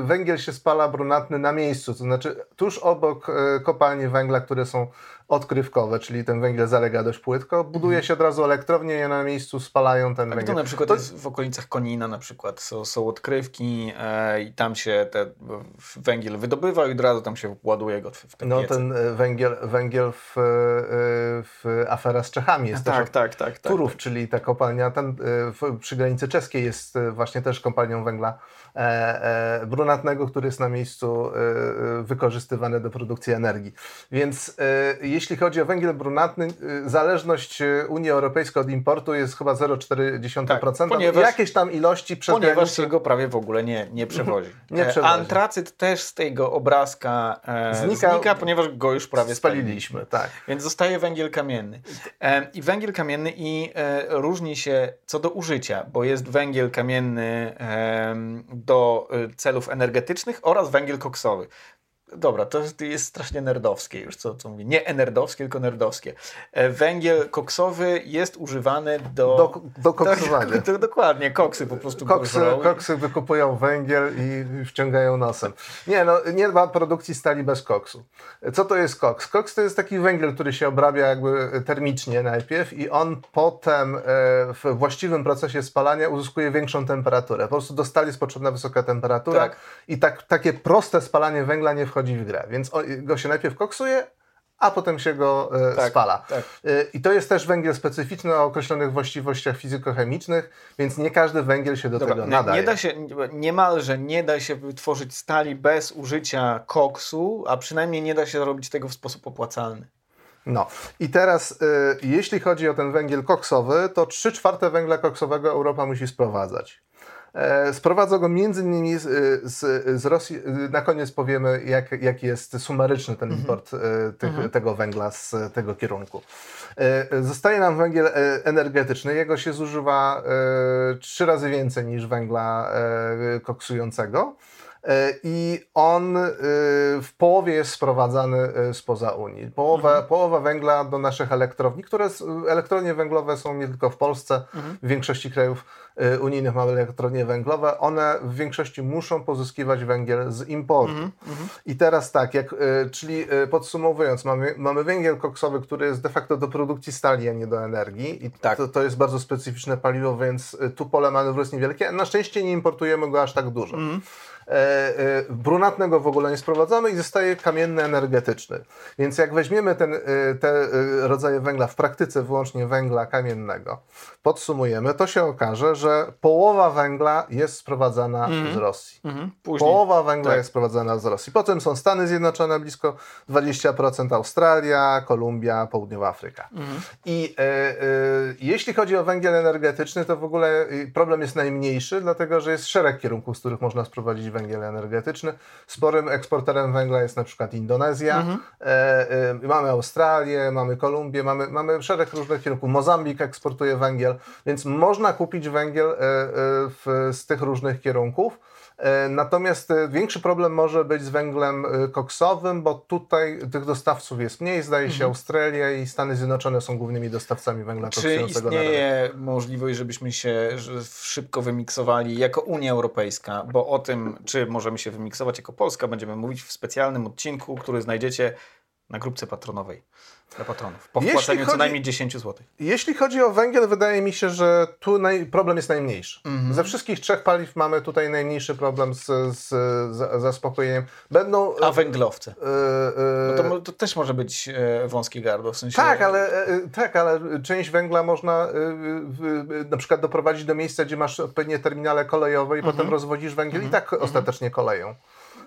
[SPEAKER 2] y, węgiel się spala brunatny na miejscu, to znaczy tuż obok y, kopalni węgla, które są odkrywkowe, czyli ten węgiel zalega dość płytko, buduje się od razu elektrownię i na miejscu spalają ten
[SPEAKER 1] Tak,
[SPEAKER 2] węgiel.
[SPEAKER 1] to na przykład
[SPEAKER 2] To-
[SPEAKER 1] jest w okolicach Konina na przykład są, są odkrywki e, i tam się te, węgiel wydobywa i od razu tam się ładuje go w, w te
[SPEAKER 2] No
[SPEAKER 1] piece.
[SPEAKER 2] ten węgiel, węgiel w, e, w afera z Czechami jest
[SPEAKER 1] tak,
[SPEAKER 2] też
[SPEAKER 1] tak, tak, tak.
[SPEAKER 2] Turów, czyli ta kopalnia ten, e, w, przy granicy czeskiej jest e, właśnie też kopalnią węgla brunatnego, który jest na miejscu e, e, wykorzystywany do produkcji energii. Więc e, jeśli chodzi o węgiel brunatny, e, zależność e, Unii Europejskiej od importu jest chyba 0,4%.
[SPEAKER 1] Tak, ponieważ-
[SPEAKER 2] Jakieś tam ilości przez
[SPEAKER 1] Ponieważ
[SPEAKER 2] granicę-
[SPEAKER 1] się go prawie w ogóle nie, nie przewozi.
[SPEAKER 2] Nie
[SPEAKER 1] E,
[SPEAKER 2] przewozi.
[SPEAKER 1] Antracyt też z tego obrazka e,
[SPEAKER 2] Znika-
[SPEAKER 1] znika, ponieważ go już prawie
[SPEAKER 2] spaliliśmy. Tak.
[SPEAKER 1] Więc zostaje węgiel kamienny. E, I węgiel kamienny i e, różni się co do użycia, bo jest węgiel kamienny e, do e, celów energetycznych oraz węgiel koksowy. Dobra, to jest- strasznie nerdowskie już, co, co mówię. Nie nerdowskie, tylko nerdowskie. E, węgiel koksowy jest używany do...
[SPEAKER 2] Do, do koksowania. *laughs*
[SPEAKER 1] Do, dokładnie, koksy po prostu
[SPEAKER 2] Koksy, koksy wykupują węgiel i wciągają nosem. Nie, no nie ma produkcji stali bez koksu. Co to jest koks? Koks to jest taki węgiel, który się obrabia jakby termicznie najpierw i on potem e, w właściwym procesie spalania uzyskuje większą temperaturę. Po prostu do stali jest potrzebna wysoka temperatura
[SPEAKER 1] Tak.
[SPEAKER 2] i tak, takie proste spalanie węgla nie wchodzi w grę. Więc go się najpierw koksuje, a potem się go e,
[SPEAKER 1] Tak,
[SPEAKER 2] spala.
[SPEAKER 1] tak.
[SPEAKER 2] Y, I to jest też węgiel specyficzny o określonych właściwościach fizykochemicznych, więc nie każdy węgiel się do
[SPEAKER 1] Dobra,
[SPEAKER 2] tego nadaje.
[SPEAKER 1] Nie da się, niemalże nie da się wytworzyć stali bez użycia koksu, a przynajmniej nie da się robić tego w sposób opłacalny.
[SPEAKER 2] No i teraz, y, jeśli chodzi o ten węgiel koksowy, to 3 czwarte węgla koksowego Europa musi sprowadzać. E, Sprowadza go między innymi z, y, z, z Rosji. Y, Na koniec powiemy, jak, jaki jest sumaryczny ten import y, tych, tego węgla z tego kierunku. E, Zostaje nam węgiel e, energetyczny. Jego się zużywa e, trzy razy więcej niż węgla e, koksującego. E, I on e, w połowie jest sprowadzany e, spoza Unii. Połowa, połowa węgla do naszych elektrowni, które elektrownie węglowe są nie tylko w Polsce, w większości krajów unijnych mamy elektrownie węglowe. One w większości muszą pozyskiwać węgiel z importu. I teraz tak, jak, czyli podsumowując, mamy, mamy węgiel koksowy, który jest de facto do produkcji stali, a nie do energii. I
[SPEAKER 1] Tak.
[SPEAKER 2] to, to jest bardzo specyficzne paliwo, więc tu pole manewru jest niewielkie. Na szczęście nie importujemy go aż tak dużo. E, brunatnego w ogóle nie sprowadzamy i zostaje kamienny energetyczny. Więc jak weźmiemy ten, e, te e, rodzaje węgla, w praktyce wyłącznie węgla kamiennego, podsumujemy, to się okaże, że połowa węgla jest sprowadzana z Rosji.
[SPEAKER 1] Później.
[SPEAKER 2] Połowa węgla
[SPEAKER 1] Tak.
[SPEAKER 2] jest sprowadzana z Rosji. Potem są Stany Zjednoczone, blisko 20%, Australia, Kolumbia, Południowa Afryka. I e, e, jeśli chodzi o węgiel energetyczny, to w ogóle e, problem jest najmniejszy, dlatego że jest szereg kierunków, z których można sprowadzić węgiel węgiel energetyczny. Sporym eksporterem węgla jest na przykład Indonezja,
[SPEAKER 1] Mhm.
[SPEAKER 2] e, e, mamy Australię, mamy Kolumbię, mamy, mamy szereg różnych kierunków. Mozambik eksportuje węgiel, więc można kupić węgiel e, e, w, z tych różnych kierunków. E, Natomiast e, większy problem może być z węglem e, koksowym, bo tutaj tych dostawców jest mniej. Zdaje się, Australia i Stany Zjednoczone są głównymi dostawcami węgla
[SPEAKER 1] Czy
[SPEAKER 2] koksującego rynek.
[SPEAKER 1] istnieje możliwość, żebyśmy się szybko wymiksowali jako Unia Europejska? Bo o tym, czy możemy się wymiksować jako Polska, będziemy mówić w specjalnym odcinku, który znajdziecie na grupce patronowej dla patronów. Po
[SPEAKER 2] Jeśli
[SPEAKER 1] wpłaceniu co
[SPEAKER 2] chodzi-
[SPEAKER 1] najmniej 10 zł.
[SPEAKER 2] Jeśli chodzi o węgiel, wydaje mi się, że tu naj, problem jest najmniejszy.
[SPEAKER 1] Mhm.
[SPEAKER 2] Ze wszystkich trzech paliw mamy tutaj najmniejszy problem z, z, z zaspokojeniem. Będą.
[SPEAKER 1] A węglowce?
[SPEAKER 2] e, e,
[SPEAKER 1] No to, to też może być e, wąskie gardło, w sensie...
[SPEAKER 2] Tak, ale, tak, ale część węgla można na przykład doprowadzić do miejsca, gdzie masz odpowiednie terminale kolejowe i potem rozwodzisz węgiel i tak ostatecznie koleją.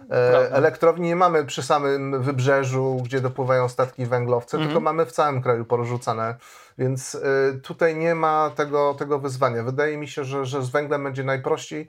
[SPEAKER 2] E,
[SPEAKER 1] Prawda.
[SPEAKER 2] elektrowni nie mamy przy samym wybrzeżu, gdzie dopływają statki węglowce, tylko mamy w całym kraju porzucane, więc e, tutaj nie ma tego, tego wyzwania. Wydaje mi się, że, że z węglem będzie najprościej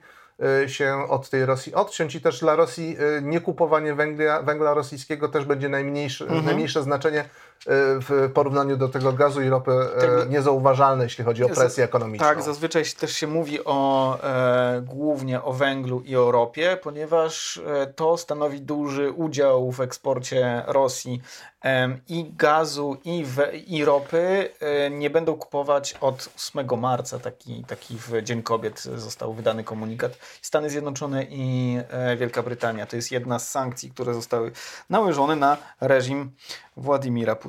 [SPEAKER 2] e, się od tej Rosji odciąć i też dla Rosji e, niekupowanie węgla, węgla rosyjskiego też będzie najmniejsze, najmniejsze znaczenie w porównaniu do tego gazu i ropy e,
[SPEAKER 1] Tak.
[SPEAKER 2] niezauważalne, jeśli chodzi o presję ekonomiczną.
[SPEAKER 1] Tak, zazwyczaj też się mówi o, e, głównie o węglu i o ropie, ponieważ e, to stanowi duży udział w eksporcie Rosji em, i gazu, i, we, i ropy. E, nie będą kupować od 8 marca, taki, taki w Dzień Kobiet został wydany komunikat. Stany Zjednoczone i e, Wielka Brytania. To jest jedna z sankcji, które zostały nałożone na reżim Władimira Putina.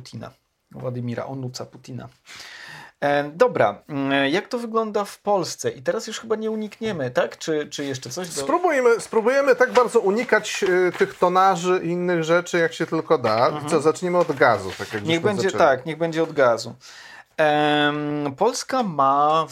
[SPEAKER 1] Władimira Onuca Putina. E, dobra, mm, jak to wygląda w Polsce? I teraz już chyba nie unikniemy, tak? Czy, czy jeszcze coś? Do...
[SPEAKER 2] Spróbujemy, spróbujemy tak bardzo unikać e, tych tonaży i innych rzeczy, jak się tylko da. Co, zaczniemy od gazu. Tak jak
[SPEAKER 1] Mhm. Niech będzie
[SPEAKER 2] zaczęli.
[SPEAKER 1] tak, niech będzie od gazu. Polska ma,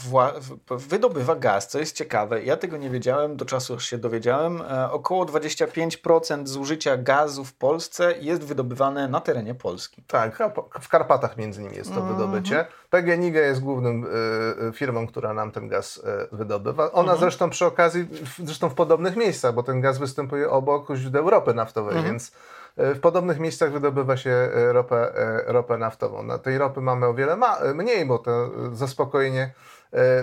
[SPEAKER 1] wydobywa gaz, co jest ciekawe. Ja tego nie wiedziałem, do czasu aż się dowiedziałem. E, około 25% zużycia gazu w Polsce jest wydobywane na terenie Polski.
[SPEAKER 2] Tak, w Karpatach między innymi jest to
[SPEAKER 1] Mhm.
[SPEAKER 2] wydobycie. PGNiG jest głównym y, firmą, która nam ten gaz y, wydobywa. Ona
[SPEAKER 1] Mhm.
[SPEAKER 2] zresztą przy okazji, w, zresztą w podobnych miejscach, bo ten gaz występuje obok źródeł ropy naftowej,
[SPEAKER 1] Mhm.
[SPEAKER 2] więc y, w podobnych miejscach wydobywa się y, ropę, y, ropę naftową. Na tej ropy mamy o wiele ma, mniej, bo to zaspokojenie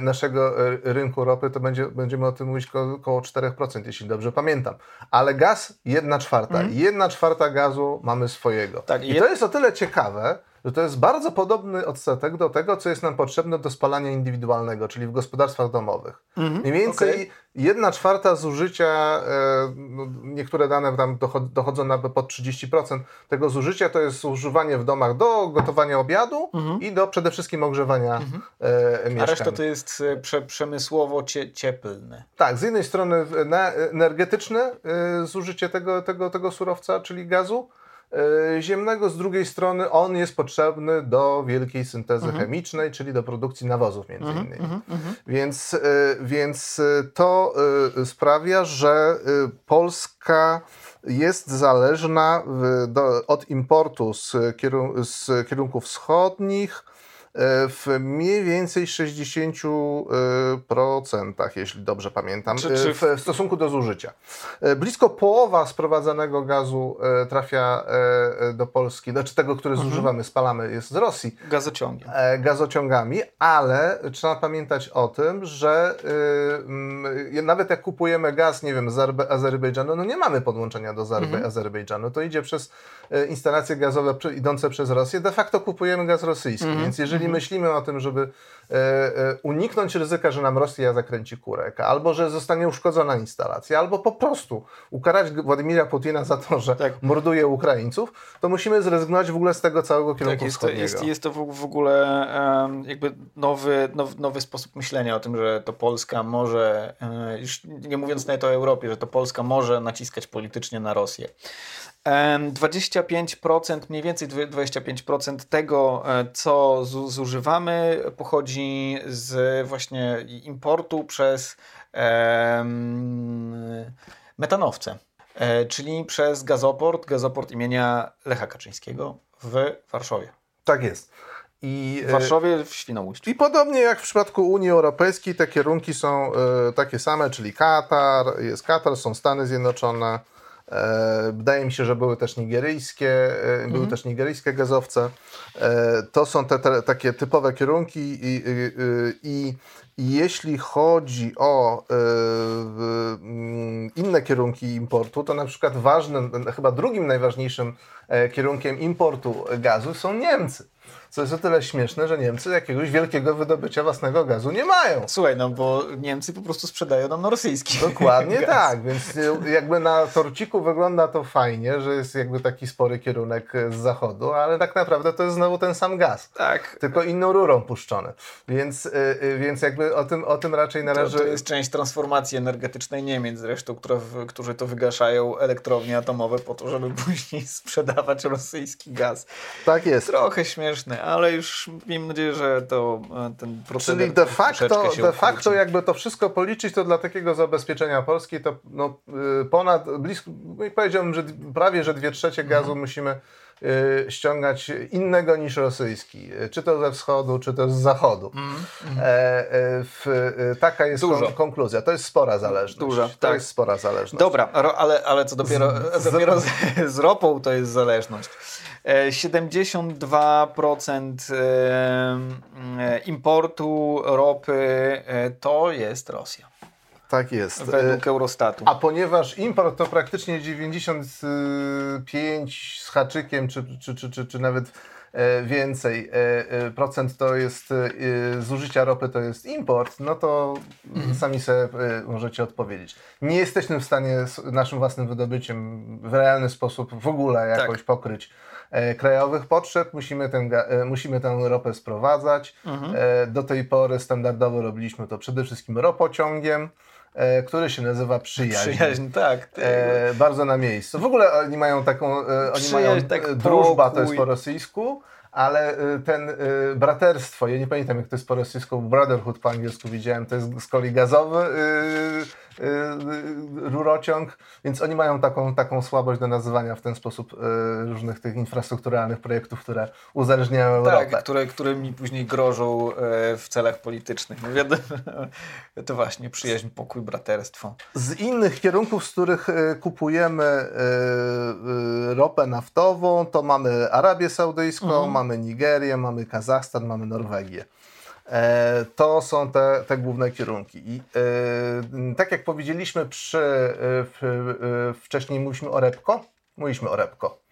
[SPEAKER 2] naszego rynku ropy to będzie, będziemy o tym mówić ko- około 4%, jeśli dobrze pamiętam. Ale gaz 1 czwarta.
[SPEAKER 1] Mhm.
[SPEAKER 2] 1 czwarta gazu mamy swojego.
[SPEAKER 1] Tak,
[SPEAKER 2] I
[SPEAKER 1] jed-
[SPEAKER 2] to jest o tyle ciekawe, że to jest bardzo podobny odsetek do tego, co jest nam potrzebne do spalania indywidualnego, czyli w gospodarstwach domowych. Mniej więcej
[SPEAKER 1] okej.
[SPEAKER 2] jedna czwarta zużycia, e, no, niektóre dane tam dochod- dochodzą nawet pod 30% tego zużycia, to jest używanie w domach do gotowania obiadu i do przede wszystkim ogrzewania e,
[SPEAKER 1] A
[SPEAKER 2] mieszkań.
[SPEAKER 1] reszta to jest e, prze, przemysłowo cie, cieplne.
[SPEAKER 2] Tak, z jednej strony energetyczne y, zużycie tego, tego, tego surowca, czyli gazu ziemnego, z drugiej strony on jest potrzebny do wielkiej syntezy chemicznej, czyli do produkcji nawozów między innymi. Więc, y, więc y, to sprawia, że Polska jest zależna do, od importu z, kierun- z kierunków wschodnich, e, w mniej więcej 60%, jeśli dobrze pamiętam,
[SPEAKER 1] Czy-
[SPEAKER 2] e,
[SPEAKER 1] czy-
[SPEAKER 2] w, w stosunku do zużycia. E, Blisko połowa sprowadzanego gazu e, trafia e, e, do Polski, znaczy tego, który zużywamy, spalamy, jest z Rosji.
[SPEAKER 1] Gazociągiem.
[SPEAKER 2] e, gazociągami, ale trzeba pamiętać o tym, że mm, nawet jak kupujemy gaz, nie wiem, z Azerbe- Azerbejdżanu, no nie mamy podłączenia do Azerbe- Azerbejdżanu, to idzie przez e, instalacje gazowe idące przez Rosję, de facto kupujemy gaz rosyjski, więc jeżeli myślimy o tym, żeby e, e, uniknąć ryzyka, że nam Rosja zakręci kurek, albo że zostanie uszkodzona instalacja, albo po prostu ukarać Władimira Putina za to, że
[SPEAKER 1] Tak.
[SPEAKER 2] morduje Ukraińców, to musimy zrezygnować w ogóle z tego całego kierunku
[SPEAKER 1] Tak, jest to,
[SPEAKER 2] wschodniego.
[SPEAKER 1] jest, jest to w, ogóle em, jakby nowy, now, nowy sposób myślenia o tym, że to Polska może, już nie mówiąc nawet o Europie, że to Polska może naciskać politycznie na Rosję. Em, 25%, mniej więcej dwie- 25% tego, e, co zu- zużywamy, pochodzi z właśnie importu przez metanowce, e, czyli przez gazoport, gazoport imienia Lecha Kaczyńskiego w Warszawie.
[SPEAKER 2] Tak jest.
[SPEAKER 1] I, w Warszawie, w Świnoujściu.
[SPEAKER 2] I podobnie jak w przypadku Unii Europejskiej, te kierunki są takie same, czyli Katar, jest Katar, są Stany Zjednoczone, E, wydaje mi się, że były też nigeryjskie, e, były mhm. też nigeryjskie gazowce. E, to są te, te takie typowe kierunki i, i, i, i jeśli chodzi o inne kierunki importu, to na przykład ważnym, chyba drugim najważniejszym kierunkiem importu gazu są Niemcy. Co jest o tyle śmieszne, że Niemcy jakiegoś wielkiego wydobycia własnego gazu nie mają.
[SPEAKER 1] Słuchaj, no bo Niemcy po prostu sprzedają nam rosyjski
[SPEAKER 2] Dokładnie *laughs* gaz. tak, więc jakby na torciku wygląda to fajnie, że jest jakby taki spory kierunek z zachodu, ale tak naprawdę to jest znowu ten sam gaz.
[SPEAKER 1] Tak.
[SPEAKER 2] Tylko inną rurą puszczony. Więc, yy, więc jakby o tym, o tym raczej należy...
[SPEAKER 1] To, to jest część transformacji energetycznej Niemiec zresztą, które, którzy to wygaszają elektrownie atomowe po to, żeby *laughs* później sprzedawać rosyjski gaz.
[SPEAKER 2] Tak jest.
[SPEAKER 1] Trochę śmieszne, ale już mam nadzieję, że to e, ten proceder
[SPEAKER 2] Czyli de facto, de facto jakby to wszystko policzyć, to dla takiego zabezpieczenia Polski to no, y, ponad, blisko, powiedziałbym, że prawie, że dwie trzecie gazu mhm. musimy y, ściągać innego niż rosyjski, czy to ze wschodu, czy to z zachodu. Mm, mm. E, e, w, e, taka jest kon, konkluzja. To jest spora zależność. Duża, to tak. jest spora zależność.
[SPEAKER 1] Dobra, ale, ale co dopiero, z, *laughs* dopiero z, z ropą to jest zależność. 72% e, e, importu ropy e, to jest Rosja.
[SPEAKER 2] Tak jest.
[SPEAKER 1] Według Eurostatu.
[SPEAKER 2] A ponieważ import to praktycznie 95 z haczykiem, czy, czy, czy, czy, czy nawet więcej procent to jest zużycia ropy to jest import, no to mhm. sami sobie możecie odpowiedzieć. Nie jesteśmy w stanie naszym własnym wydobyciem w realny sposób w ogóle jakoś tak. pokryć E, krajowych potrzeb, musimy, ten, e, musimy tę ropę sprowadzać. Mhm. E, do tej pory standardowo robiliśmy to przede wszystkim ropociągiem który się nazywa Przyjaźń.
[SPEAKER 1] Przyjaźń, tak.
[SPEAKER 2] E, bardzo na miejscu. W ogóle oni mają taką, oni mają tak drużba, to jest po rosyjsku, ale ten braterstwo, ja nie pamiętam jak to jest po rosyjsku, brotherhood po angielsku widziałem, to jest z kolei gazowy rurociąg, więc oni mają taką, taką słabość do nazywania w ten sposób y, różnych tych infrastrukturalnych projektów, które uzależniają
[SPEAKER 1] tak,
[SPEAKER 2] Europę.
[SPEAKER 1] Tak, które, które mi później grożą e, w celach politycznych. No wiadomo, *laughs* to właśnie przyjaźń, pokój, braterstwo.
[SPEAKER 2] Z innych kierunków, z których e, kupujemy e, ropę naftową, to mamy Arabię Saudyjską, mhm. mamy Nigerię, mamy Kazachstan, mamy Norwegię. E, to są te, te główne kierunki. I e, tak jak powiedzieliśmy przy, e, wcześniej mówiliśmy o Repko, mówiliśmy o Repko.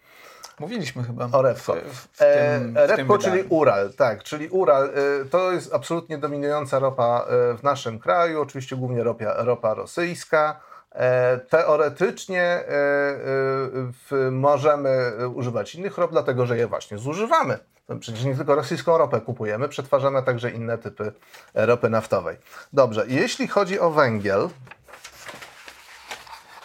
[SPEAKER 1] Mówiliśmy chyba.
[SPEAKER 2] O Repko. W, w tym, e, Repko, czyli Ural, tak, czyli Ural. to jest absolutnie dominująca ropa w naszym kraju, oczywiście głównie ropa, ropa rosyjska. Teoretycznie możemy używać innych rop, dlatego że je właśnie zużywamy. No przecież nie tylko rosyjską ropę kupujemy, przetwarzamy także inne typy ropy naftowej. Dobrze, jeśli chodzi o węgiel,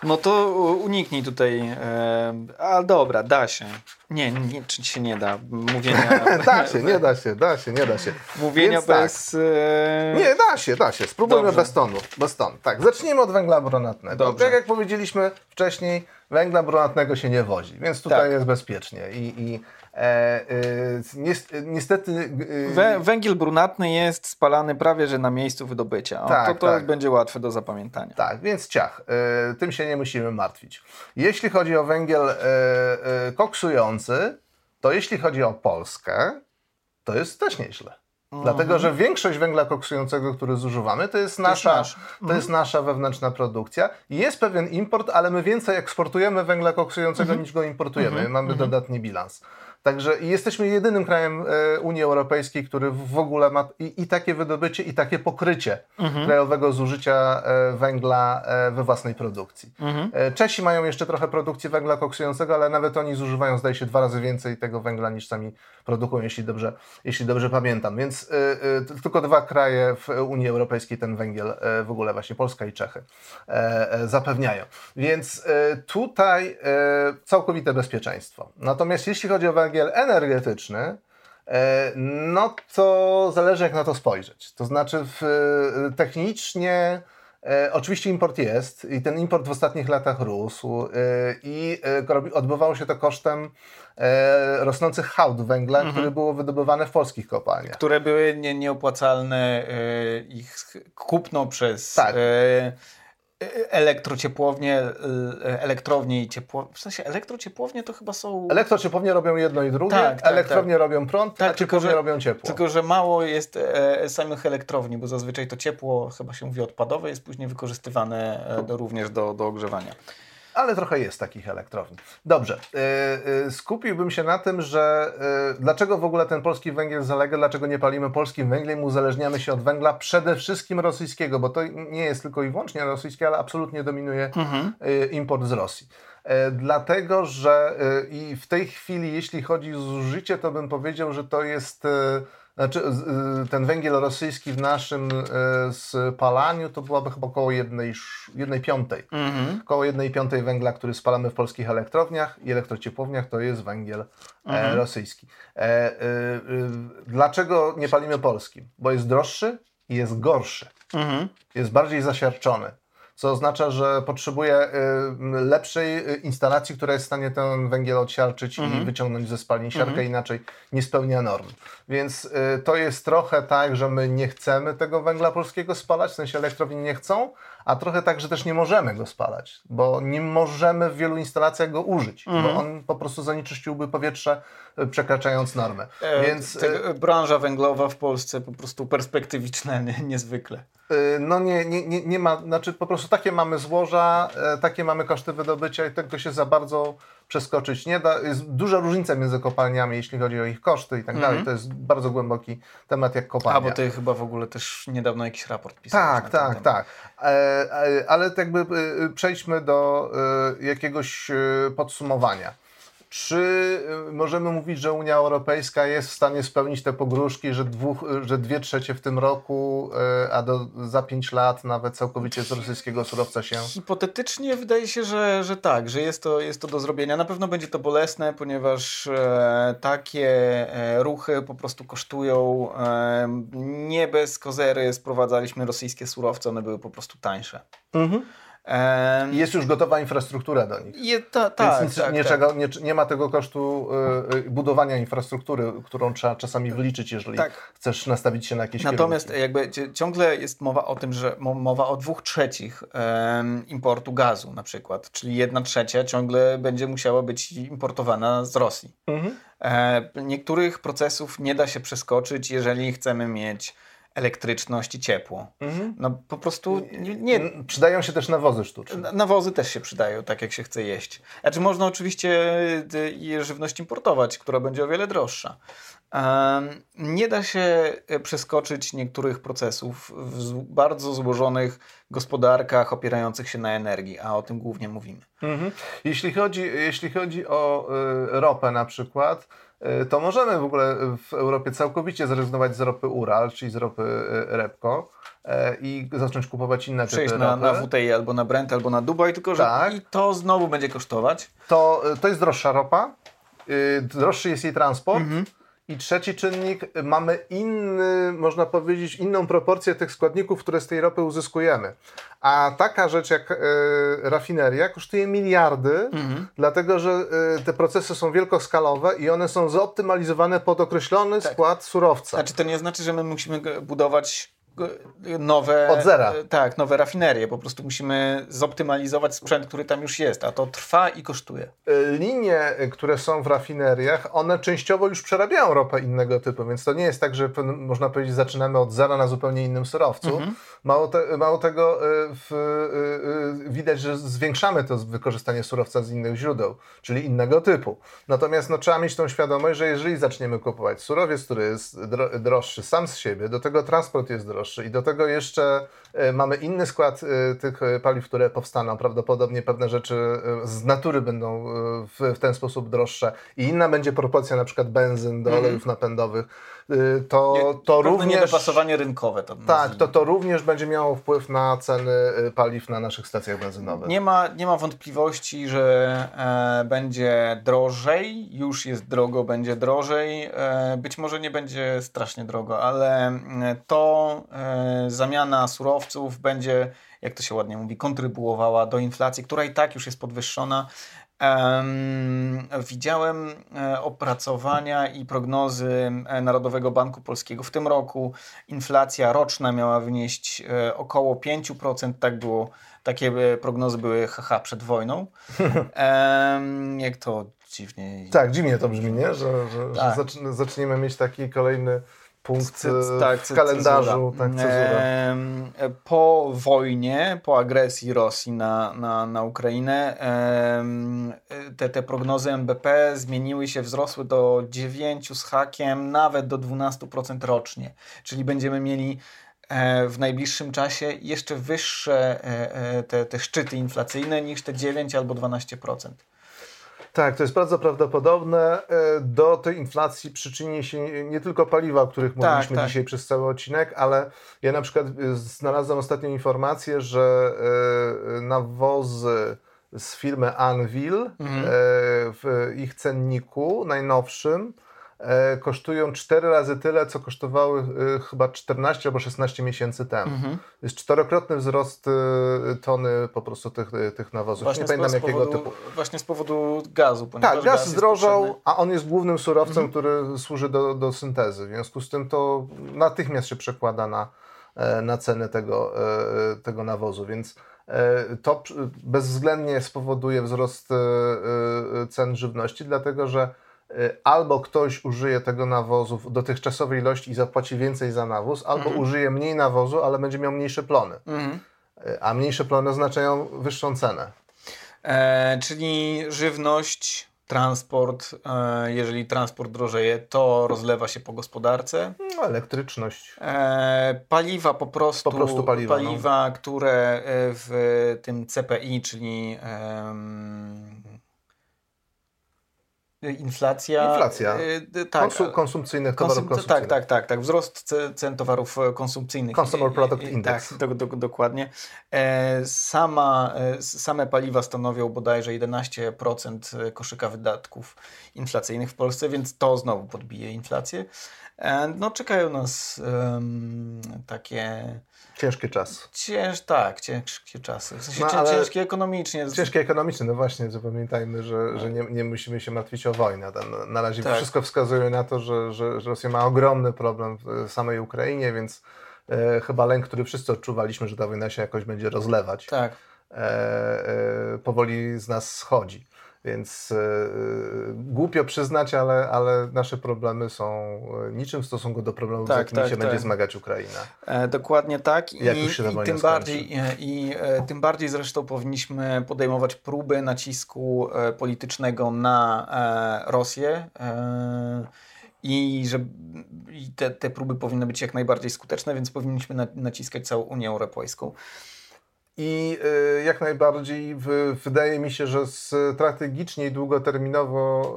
[SPEAKER 1] no to uniknij tutaj. E, a dobra, da się. Nie, nie, czy się nie da. Mówienia. *laughs*
[SPEAKER 2] da się, nie da się, da się, nie da się.
[SPEAKER 1] Mówienia Więc bez. Tak.
[SPEAKER 2] E... Nie, da się, da się. Spróbujmy Dobrze. bez tonu. Bez tonu. Tak, zacznijmy od węgla brunatnego. Dobrze. Tak jak powiedzieliśmy wcześniej, węgla brunatnego się nie wozi, więc tutaj tak. jest bezpiecznie. I, i niestety.
[SPEAKER 1] E, węgiel brunatny jest spalany prawie że na miejscu wydobycia. O, tak, to to tak. będzie łatwe do zapamiętania.
[SPEAKER 2] Tak, więc ciach. Tym się nie musimy martwić. Jeśli chodzi o węgiel koksujący, to jeśli chodzi o Polskę, to jest też nieźle. Dlatego, mhm. że większość węgla koksującego, który zużywamy, to jest nasza, to jest, to jest mhm. nasza wewnętrzna produkcja. Jest pewien import, ale my więcej eksportujemy węgla koksującego mhm. niż go importujemy. Mamy dodatni bilans. Także jesteśmy jedynym krajem e, Unii Europejskiej, który w ogóle ma i, i takie wydobycie, i takie pokrycie mhm. krajowego zużycia e, węgla e, we własnej produkcji. Mhm. Czesi mają jeszcze trochę produkcji węgla koksującego, ale nawet oni zużywają, zdaje się, dwa razy więcej tego węgla niż sami produkują, jeśli dobrze, jeśli dobrze pamiętam. Więc tylko dwa kraje w Unii Europejskiej ten węgiel w ogóle, właśnie Polska i Czechy, zapewniają. Więc tutaj całkowite bezpieczeństwo. Natomiast jeśli chodzi o węgiel, węgiel energetyczny, e, no to zależy jak na to spojrzeć. To znaczy w, technicznie E, oczywiście import jest i ten import w ostatnich latach rósł e, i e, odbywało się to kosztem e, rosnących hałd węgla,
[SPEAKER 1] Mhm.
[SPEAKER 2] które było wydobywane w polskich kopalniach.
[SPEAKER 1] Które były nie, nieopłacalne, e, ich kupno przez
[SPEAKER 2] Tak.
[SPEAKER 1] Elektrociepłownie, e, elektrownie i ciepło... W sensie elektrociepłownie to chyba są...
[SPEAKER 2] Elektrociepłownie robią jedno i drugie,
[SPEAKER 1] Tak, tak,
[SPEAKER 2] elektrownie robią prąd,
[SPEAKER 1] Tak,
[SPEAKER 2] a
[SPEAKER 1] tylko, że-
[SPEAKER 2] robią ciepło.
[SPEAKER 1] Tylko, że mało jest e, samych elektrowni, bo zazwyczaj to ciepło, chyba się mówi odpadowe, jest później wykorzystywane e, do, również do, do ogrzewania.
[SPEAKER 2] Ale trochę jest takich elektrowni. Dobrze, y, y, skupiłbym się na tym, że y, dlaczego w ogóle ten polski węgiel zalega, dlaczego nie palimy polskim węglem, uzależniamy się od węgla przede wszystkim rosyjskiego, bo to nie jest tylko i wyłącznie rosyjskie, ale absolutnie dominuje y, import z Rosji. E, Dlatego, że i w tej chwili, jeśli chodzi o zużycie, to bym powiedział, że to jest. Znaczy, y, ten węgiel rosyjski w naszym y, spalaniu to byłaby chyba około jednej, sz- jednej piątej.
[SPEAKER 1] Mhm.
[SPEAKER 2] Około 1 piątej węgla, który spalamy w polskich elektrowniach i elektrociepłowniach, to jest węgiel e, rosyjski. E, y, y, dlaczego nie palimy polskim? Bo jest droższy i jest gorszy.
[SPEAKER 1] Mhm.
[SPEAKER 2] Jest bardziej zasiarczony. Co oznacza, że potrzebuje y, lepszej y, instalacji, która jest w stanie ten węgiel odsiarczyć i wyciągnąć ze spalni. Siarka inaczej nie spełnia norm. Więc y, to jest trochę tak, że my nie chcemy tego węgla polskiego spalać, w sensie elektrowni nie chcą, a trochę tak, że też nie możemy go spalać, bo nie możemy w wielu instalacjach go użyć, bo on po prostu zanieczyściłby powietrze, przekraczając normę.
[SPEAKER 1] E,
[SPEAKER 2] Więc
[SPEAKER 1] branża węglowa w Polsce po prostu perspektywiczna nie, niezwykle.
[SPEAKER 2] Y, No nie, nie, nie, nie ma, znaczy po prostu takie mamy złoża, e, takie mamy koszty wydobycia i tego się za bardzo przeskoczyć nie da. Jest duża różnica między kopalniami, jeśli chodzi o ich koszty i tak dalej. To jest bardzo głęboki temat jak kopalnia.
[SPEAKER 1] A bo ty chyba w ogóle też niedawno jakiś raport pisałeś.
[SPEAKER 2] Tak, tak, tak. E, e, ale tak jakby e, przejdźmy do jakiegoś podsumowania. Czy e, możemy mówić, że Unia Europejska jest w stanie spełnić te pogróżki, że, dwóch, że dwie trzecie w tym roku, e, a do, za pięć lat nawet całkowicie z rosyjskiego surowca się...
[SPEAKER 1] Hipotetycznie wydaje się, że, że tak, że jest to, jest to do zrobienia. Na pewno będzie to bolesne, ponieważ e, takie e, ruchy po prostu kosztują. E, nie bez kozery sprowadzaliśmy rosyjskie surowce, one były po prostu tańsze.
[SPEAKER 2] I jest już gotowa infrastruktura do nich.
[SPEAKER 1] je, ta, tak,
[SPEAKER 2] Więc nic,
[SPEAKER 1] tak,
[SPEAKER 2] nie,
[SPEAKER 1] tak.
[SPEAKER 2] czego, nie, nie ma tego kosztu e, e, budowania infrastruktury, którą trzeba czasami wyliczyć, jeżeli
[SPEAKER 1] Tak.
[SPEAKER 2] chcesz nastawić się na jakieś
[SPEAKER 1] Natomiast
[SPEAKER 2] kierunki.
[SPEAKER 1] jakby ciągle jest mowa o tym, że mo- mowa o dwóch trzecich em, importu gazu na przykład, czyli jedna trzecia ciągle będzie musiała być importowana z Rosji.
[SPEAKER 2] Mhm.
[SPEAKER 1] E, niektórych procesów nie da się przeskoczyć, jeżeli chcemy mieć elektryczność i ciepło.
[SPEAKER 2] Mhm.
[SPEAKER 1] No po prostu nie, nie,
[SPEAKER 2] Przydają się też nawozy sztuczne.
[SPEAKER 1] na- Nawozy też się przydają, tak jak się chce jeść. Znaczy można oczywiście y, i żywność importować, która będzie o wiele droższa. Nie da się y, przeskoczyć niektórych procesów w bardzo złożonych gospodarkach opierających się na energii, a o tym głównie mówimy.
[SPEAKER 2] Mhm. Jeśli, chodzi, jeśli chodzi o y, ropę na przykład, y, to możemy w ogóle w Europie całkowicie zrezygnować z ropy Ural, czyli z ropy y, Repco y, i zacząć kupować inne
[SPEAKER 1] Przejść
[SPEAKER 2] typy
[SPEAKER 1] na,
[SPEAKER 2] ropy.
[SPEAKER 1] na WTI albo na Brent, albo na Dubaj, tylko że
[SPEAKER 2] Tak.
[SPEAKER 1] i to znowu będzie kosztować.
[SPEAKER 2] to, to jest droższa ropa, droższy jest jej transport.
[SPEAKER 1] Mhm.
[SPEAKER 2] I trzeci czynnik, mamy inny, można powiedzieć, inną proporcję tych składników, które z tej ropy uzyskujemy. A taka rzecz jak y, rafineria kosztuje miliardy,
[SPEAKER 1] Mhm.
[SPEAKER 2] dlatego że y, te procesy są wielkoskalowe i one są zoptymalizowane pod określony skład surowca.
[SPEAKER 1] Znaczy to nie znaczy, że my musimy budować nowe...
[SPEAKER 2] Od zera.
[SPEAKER 1] e, Tak, nowe rafinerie. Po prostu musimy zoptymalizować sprzęt, który tam już jest, a to trwa i kosztuje.
[SPEAKER 2] Y, Linie, y, które są w rafineriach, one częściowo już przerabiają ropę innego typu, więc to nie jest tak, że można powiedzieć, zaczynamy od zera na zupełnie innym surowcu. Mało, te, mało tego, y, w, widać, że zwiększamy to wykorzystanie surowca z innych źródeł, czyli innego typu. Natomiast no, trzeba mieć tą świadomość, że jeżeli zaczniemy kupować surowiec, który jest dro, droższy sam z siebie, do tego transport jest droższy i do tego jeszcze y, mamy inny skład y, tych y, paliw, które powstaną, prawdopodobnie pewne rzeczy z natury będą w, w ten sposób droższe. I inna będzie proporcja na przykład benzyn do olejów napędowych, y, to, to również...
[SPEAKER 1] niedopasowanie rynkowe. To
[SPEAKER 2] tak, to, to również będzie miało wpływ na ceny y, paliw na naszych stacjach benzynowych.
[SPEAKER 1] Nie ma, nie ma wątpliwości, że e, będzie drożej, już jest drogo, będzie drożej. E, być może nie będzie strasznie drogo, ale mm, to e, zamiana surowców będzie, jak to się ładnie mówi, kontrybuowała do inflacji, która i tak już jest podwyższona. Um, widziałem e, opracowania i prognozy e, Narodowego Banku Polskiego. W tym roku inflacja roczna miała wynieść e, około 5%. Tak było, takie prognozy były haha przed wojną. *laughs* Um, jak to dziwnie.
[SPEAKER 2] Tak, dziwnie to brzmi, nie? Że, że, tak. że zaczniemy mieć taki kolejny punkt e, tak, w kalendarzu. Tak,
[SPEAKER 1] po wojnie, po agresji Rosji na, na, na Ukrainę, te, te prognozy MBP zmieniły się, wzrosły do 9 z hakiem, nawet do 12% rocznie. Czyli będziemy mieli e, w najbliższym czasie jeszcze wyższe e, te, te szczyty inflacyjne niż te 9 albo 12%.
[SPEAKER 2] Tak, to jest bardzo prawdopodobne. E, do tej inflacji przyczyni się nie tylko paliwa, o których tak, mówiliśmy tak. dzisiaj przez cały odcinek, ale ja na przykład e, znalazłem ostatnią informację, że e, nawozy z firmy Anvil mhm. w ich cenniku najnowszym kosztują 4 razy tyle, co kosztowały e, chyba 14 albo 16 miesięcy temu. Mhm. Jest czterokrotny wzrost e, tony po prostu tych, e, tych nawozów.
[SPEAKER 1] Właśnie Nie pamiętam jakiego powodu, typu. Właśnie z powodu gazu.
[SPEAKER 2] Tak, gaz, zdrożał, a on jest głównym surowcem, mhm. który służy do, do syntezy. W związku z tym to natychmiast się przekłada na, e, na cenę tego, tego nawozu, więc to bezwzględnie spowoduje wzrost cen żywności, dlatego że albo ktoś użyje tego nawozu w dotychczasowej ilości i zapłaci więcej za nawóz, albo mhm. użyje mniej nawozu, ale będzie miał mniejsze plony. Mhm. Y, a mniejsze plony oznaczają wyższą cenę.
[SPEAKER 1] E, czyli żywność, transport, e, jeżeli transport drożeje, to rozlewa się po gospodarce.
[SPEAKER 2] No, elektryczność.
[SPEAKER 1] E, paliwa po prostu. Po prostu paliwa, paliwa no. które e, w tym CPI, czyli Inflacja.
[SPEAKER 2] Inflacja. Yy, tak, Konsum, konsumpcyjnych towarów konsum, konsumpcyjnych.
[SPEAKER 1] Tak, tak, tak, tak. Wzrost cen towarów e, konsumpcyjnych.
[SPEAKER 2] Consumer Product Index.
[SPEAKER 1] Tak, do, do, dokładnie. E, sama, e, same paliwa stanowią bodajże 11% koszyka wydatków inflacyjnych w Polsce, więc to znowu podbije inflację. No, czekają nas um, takie.
[SPEAKER 2] Ciężkie czasy.
[SPEAKER 1] Cięż, tak, ciężkie czasy. W sensie no, ciężkie ekonomicznie.
[SPEAKER 2] Ciężkie ekonomicznie, no właśnie, zapamiętajmy, że, że nie, nie musimy się martwić o wojnę. Na, na razie tak. wszystko wskazuje na to, że, że, że Rosja ma ogromny problem w samej Ukrainie, więc e, chyba lęk, który wszyscy odczuwaliśmy, że ta wojna się jakoś będzie rozlewać,
[SPEAKER 1] tak.
[SPEAKER 2] e, e, powoli z nas schodzi. Więc yy, głupio przyznać, ale, ale nasze problemy są e, niczym w stosunku do problemów, tak, z jakimi tak, się tak. będzie zmagać Ukraina.
[SPEAKER 1] E, dokładnie tak. I, Jak już się i tym bardziej i e, tym bardziej zresztą powinniśmy podejmować próby nacisku e, politycznego na e, Rosję. I że i te, te próby powinny być jak najbardziej skuteczne, więc powinniśmy na, naciskać całą Unię Europejską.
[SPEAKER 2] I y, jak najbardziej wydaje mi się, że strategicznie i długoterminowo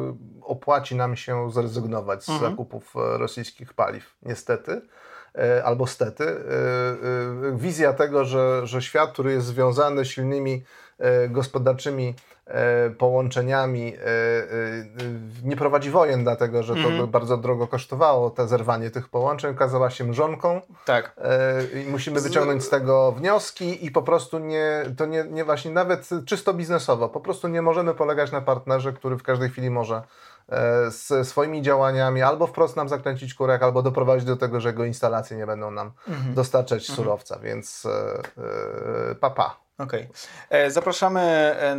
[SPEAKER 2] y, y, opłaci nam się zrezygnować z mhm. zakupów rosyjskich paliw. Niestety albo stety. Wizja tego, że, że świat, który jest związany silnymi gospodarczymi E, połączeniami e, e, nie prowadzi wojen, dlatego że to mm. by bardzo drogo kosztowało te zerwanie tych połączeń, okazała się mrzonką.
[SPEAKER 1] Tak.
[SPEAKER 2] I musimy wyciągnąć z tego wnioski i po prostu nie, to nie, nie właśnie nawet czysto biznesowo, po prostu nie możemy polegać na partnerze, który w każdej chwili może z swoimi działaniami albo wprost nam zakręcić kurek, albo doprowadzić do tego, że jego instalacje nie będą nam mm -hmm. dostarczać mm -hmm. surowca, więc papa. Pa.
[SPEAKER 1] Okej. Okay. E, zapraszamy, e,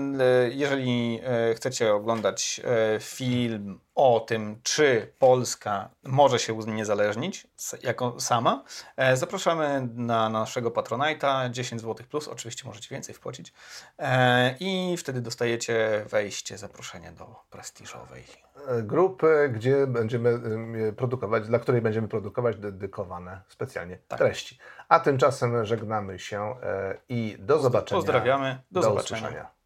[SPEAKER 1] jeżeli e, chcecie oglądać film o tym, czy Polska może się uniezależnić jako sama, zapraszamy na naszego Patronite'a 10 zł plus, oczywiście możecie więcej wpłacić i wtedy dostajecie wejście, zaproszenie do prestiżowej
[SPEAKER 2] grupy, gdzie będziemy produkować, dla której będziemy produkować dedykowane specjalnie tak. treści. A tymczasem żegnamy się e, i do zobaczenia.
[SPEAKER 1] Pozdrawiamy, do, do zobaczenia. Usłyszenia.